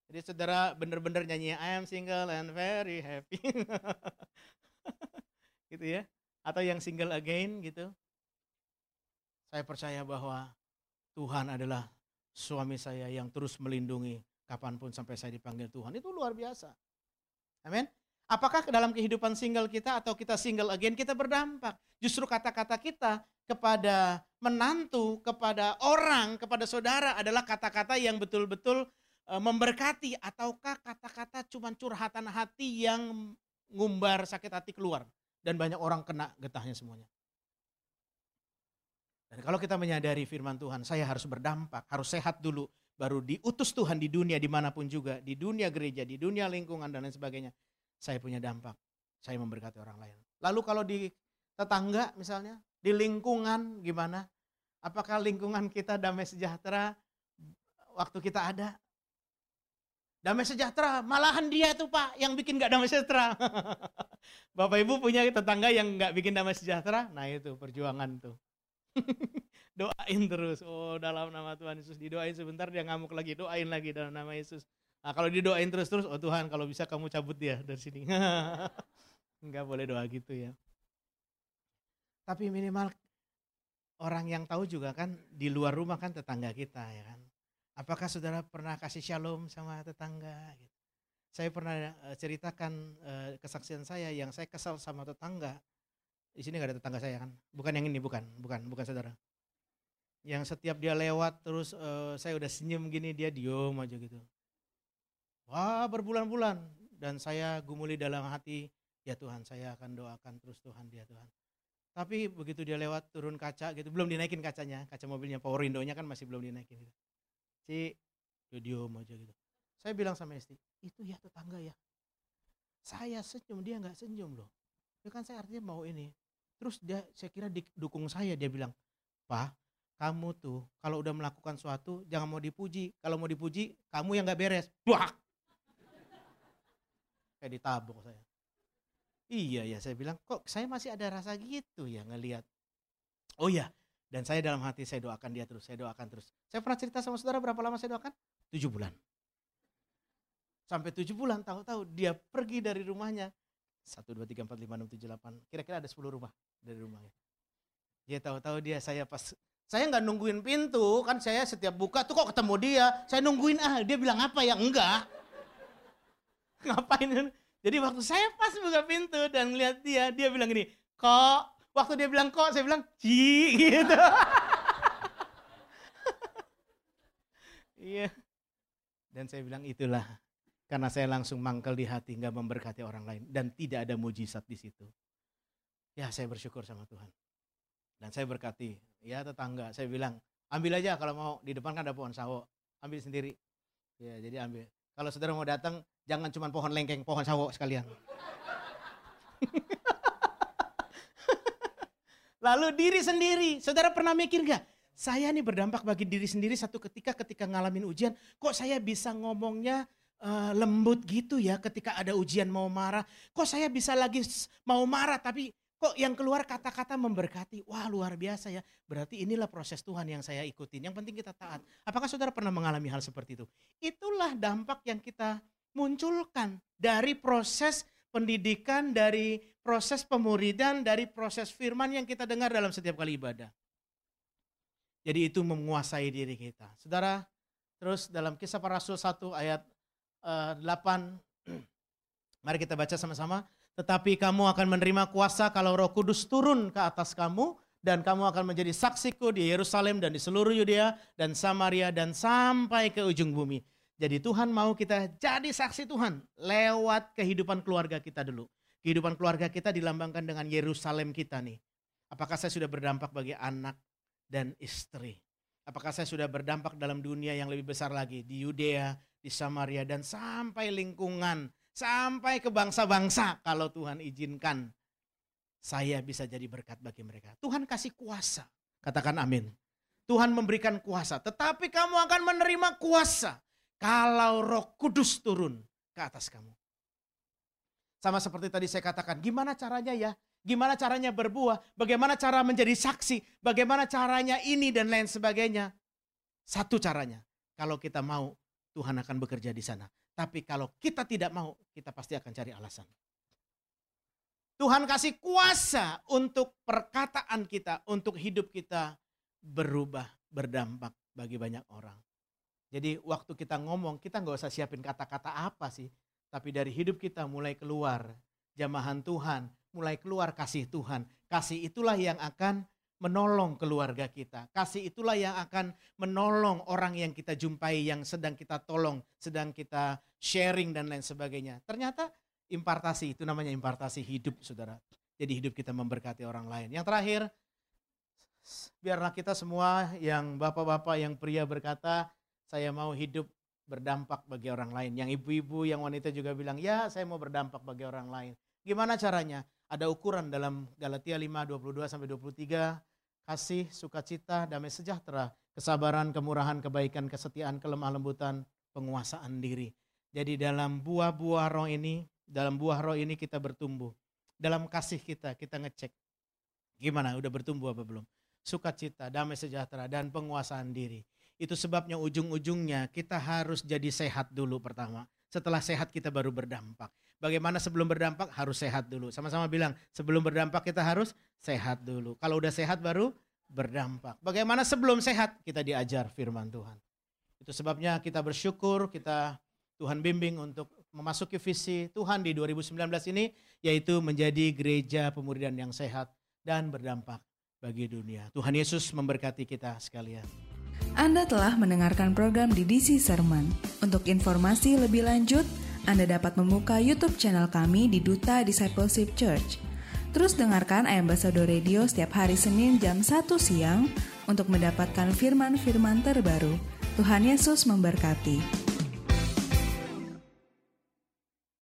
Jadi saudara benar-benar nyanyi I am single and very happy. [LAUGHS] gitu ya. Atau yang single again gitu. Saya percaya bahwa Tuhan adalah suami saya yang terus melindungi Kapan pun sampai saya dipanggil Tuhan. Itu luar biasa. Amin. Apakah dalam kehidupan single kita atau kita single again kita berdampak? Justru kata-kata kita kepada menantu, kepada orang, kepada saudara adalah kata-kata yang betul-betul e, memberkati ataukah kata-kata cuma curhatan hati yang ngumbar sakit hati keluar dan banyak orang kena getahnya semuanya. Dan kalau kita menyadari firman Tuhan, saya harus berdampak, harus sehat dulu, baru diutus Tuhan di dunia di mana pun juga, di dunia gereja, di dunia lingkungan dan lain sebagainya saya punya dampak. Saya memberkati orang lain. Lalu kalau di tetangga misalnya, di lingkungan gimana? Apakah lingkungan kita damai sejahtera waktu kita ada? Damai sejahtera, malahan dia tuh Pak yang bikin gak damai sejahtera. [LAUGHS] Bapak Ibu punya tetangga yang gak bikin damai sejahtera? Nah itu perjuangan tuh. [LAUGHS] doain terus. Oh dalam nama Tuhan Yesus didoain sebentar dia ngamuk lagi. Doain lagi dalam nama Yesus. Nah, kalau didoain terus-terus, oh Tuhan kalau bisa kamu cabut dia dari sini. [LAUGHS] Enggak boleh doa gitu ya. Tapi minimal orang yang tahu juga kan di luar rumah kan tetangga kita ya kan. Apakah saudara pernah kasih shalom sama tetangga? Gitu. Saya pernah uh, ceritakan uh, kesaksian saya yang saya kesal sama tetangga. Di sini gak ada tetangga saya kan? Bukan yang ini, bukan, bukan, bukan saudara. Yang setiap dia lewat terus uh, saya udah senyum gini dia diem aja gitu. Wah berbulan-bulan dan saya gumuli dalam hati, ya Tuhan saya akan doakan terus Tuhan dia Tuhan. Tapi begitu dia lewat turun kaca gitu, belum dinaikin kacanya, kaca mobilnya Power Window-nya kan masih belum dinaikin gitu. Si video aja gitu. Saya bilang sama istri, itu ya tetangga ya. Saya senyum, dia nggak senyum loh. Itu kan saya artinya mau ini. Terus dia saya kira dukung saya, dia bilang, Pak, kamu tuh kalau udah melakukan suatu jangan mau dipuji. Kalau mau dipuji, kamu yang nggak beres. Buak! kayak ditabok saya. Iya ya saya bilang kok saya masih ada rasa gitu ya ngelihat. Oh iya dan saya dalam hati saya doakan dia terus, saya doakan terus. Saya pernah cerita sama saudara berapa lama saya doakan? Tujuh bulan. Sampai tujuh bulan tahu-tahu dia pergi dari rumahnya. Satu, dua, tiga, empat, lima, enam, tujuh, delapan. Kira-kira ada sepuluh rumah dari rumahnya. Dia tahu-tahu dia saya pas saya nggak nungguin pintu kan saya setiap buka tuh kok ketemu dia. Saya nungguin ah dia bilang apa ya? Enggak. [LAUGHS] Ngapain? Jadi waktu saya pas buka pintu dan lihat dia dia bilang gini kok? Waktu dia bilang kok? Saya bilang ci [LAUGHS] gitu. Iya. Dan saya bilang itulah karena saya langsung mangkel di hati nggak memberkati orang lain dan tidak ada mujizat di situ. Ya saya bersyukur sama Tuhan. Dan saya berkati ya tetangga saya bilang ambil aja kalau mau di depan kan ada pohon sawo ambil sendiri. Ya jadi ambil. Kalau saudara mau datang, jangan cuma pohon lengkeng, pohon sawo sekalian. [LAUGHS] Lalu diri sendiri, saudara pernah mikir gak? Saya nih berdampak bagi diri sendiri satu ketika ketika ngalamin ujian, kok saya bisa ngomongnya uh, lembut gitu ya ketika ada ujian mau marah. Kok saya bisa lagi mau marah tapi Kok yang keluar kata-kata memberkati? Wah luar biasa ya. Berarti inilah proses Tuhan yang saya ikutin. Yang penting kita taat. Apakah saudara pernah mengalami hal seperti itu? Itulah dampak yang kita munculkan dari proses pendidikan, dari proses pemuridan, dari proses firman yang kita dengar dalam setiap kali ibadah. Jadi itu menguasai diri kita. Saudara, terus dalam kisah para rasul 1 ayat 8, [CLEARS THROAT] mari kita baca sama-sama. Tetapi kamu akan menerima kuasa kalau roh kudus turun ke atas kamu dan kamu akan menjadi saksiku di Yerusalem dan di seluruh Yudea dan Samaria dan sampai ke ujung bumi. Jadi Tuhan mau kita jadi saksi Tuhan lewat kehidupan keluarga kita dulu. Kehidupan keluarga kita dilambangkan dengan Yerusalem kita nih. Apakah saya sudah berdampak bagi anak dan istri? Apakah saya sudah berdampak dalam dunia yang lebih besar lagi di Yudea, di Samaria dan sampai lingkungan sampai ke bangsa-bangsa kalau Tuhan izinkan saya bisa jadi berkat bagi mereka. Tuhan kasih kuasa. Katakan amin. Tuhan memberikan kuasa, tetapi kamu akan menerima kuasa kalau Roh Kudus turun ke atas kamu. Sama seperti tadi saya katakan, gimana caranya ya? Gimana caranya berbuah? Bagaimana cara menjadi saksi? Bagaimana caranya ini dan lain sebagainya? Satu caranya, kalau kita mau, Tuhan akan bekerja di sana. Tapi kalau kita tidak mau, kita pasti akan cari alasan. Tuhan kasih kuasa untuk perkataan kita, untuk hidup kita berubah, berdampak bagi banyak orang. Jadi waktu kita ngomong, kita nggak usah siapin kata-kata apa sih. Tapi dari hidup kita mulai keluar jamahan Tuhan, mulai keluar kasih Tuhan. Kasih itulah yang akan menolong keluarga kita. Kasih itulah yang akan menolong orang yang kita jumpai, yang sedang kita tolong, sedang kita sharing dan lain sebagainya. Ternyata impartasi itu namanya impartasi hidup, saudara. Jadi hidup kita memberkati orang lain. Yang terakhir, biarlah kita semua yang bapak-bapak, yang pria berkata, saya mau hidup berdampak bagi orang lain. Yang ibu-ibu, yang wanita juga bilang, ya saya mau berdampak bagi orang lain. Gimana caranya? Ada ukuran dalam Galatia 5, 22 sampai 23, kasih, sukacita, damai sejahtera, kesabaran, kemurahan, kebaikan, kesetiaan, kelemah lembutan, penguasaan diri. Jadi dalam buah-buah roh ini, dalam buah roh ini kita bertumbuh. Dalam kasih kita, kita ngecek. Gimana, udah bertumbuh apa belum? Sukacita, damai sejahtera, dan penguasaan diri. Itu sebabnya ujung-ujungnya kita harus jadi sehat dulu pertama. Setelah sehat kita baru berdampak. Bagaimana sebelum berdampak harus sehat dulu. Sama-sama bilang sebelum berdampak kita harus sehat dulu. Kalau udah sehat baru berdampak. Bagaimana sebelum sehat kita diajar firman Tuhan. Itu sebabnya kita bersyukur kita Tuhan bimbing untuk memasuki visi Tuhan di 2019 ini yaitu menjadi gereja pemuridan yang sehat dan berdampak bagi dunia. Tuhan Yesus memberkati kita sekalian.
Anda telah mendengarkan program Didisi Sermon. Untuk informasi lebih lanjut, Anda dapat membuka YouTube channel kami di Duta Discipleship Church. Terus dengarkan Ayam Basado Radio setiap hari Senin jam 1 siang untuk mendapatkan firman-firman terbaru. Tuhan Yesus memberkati.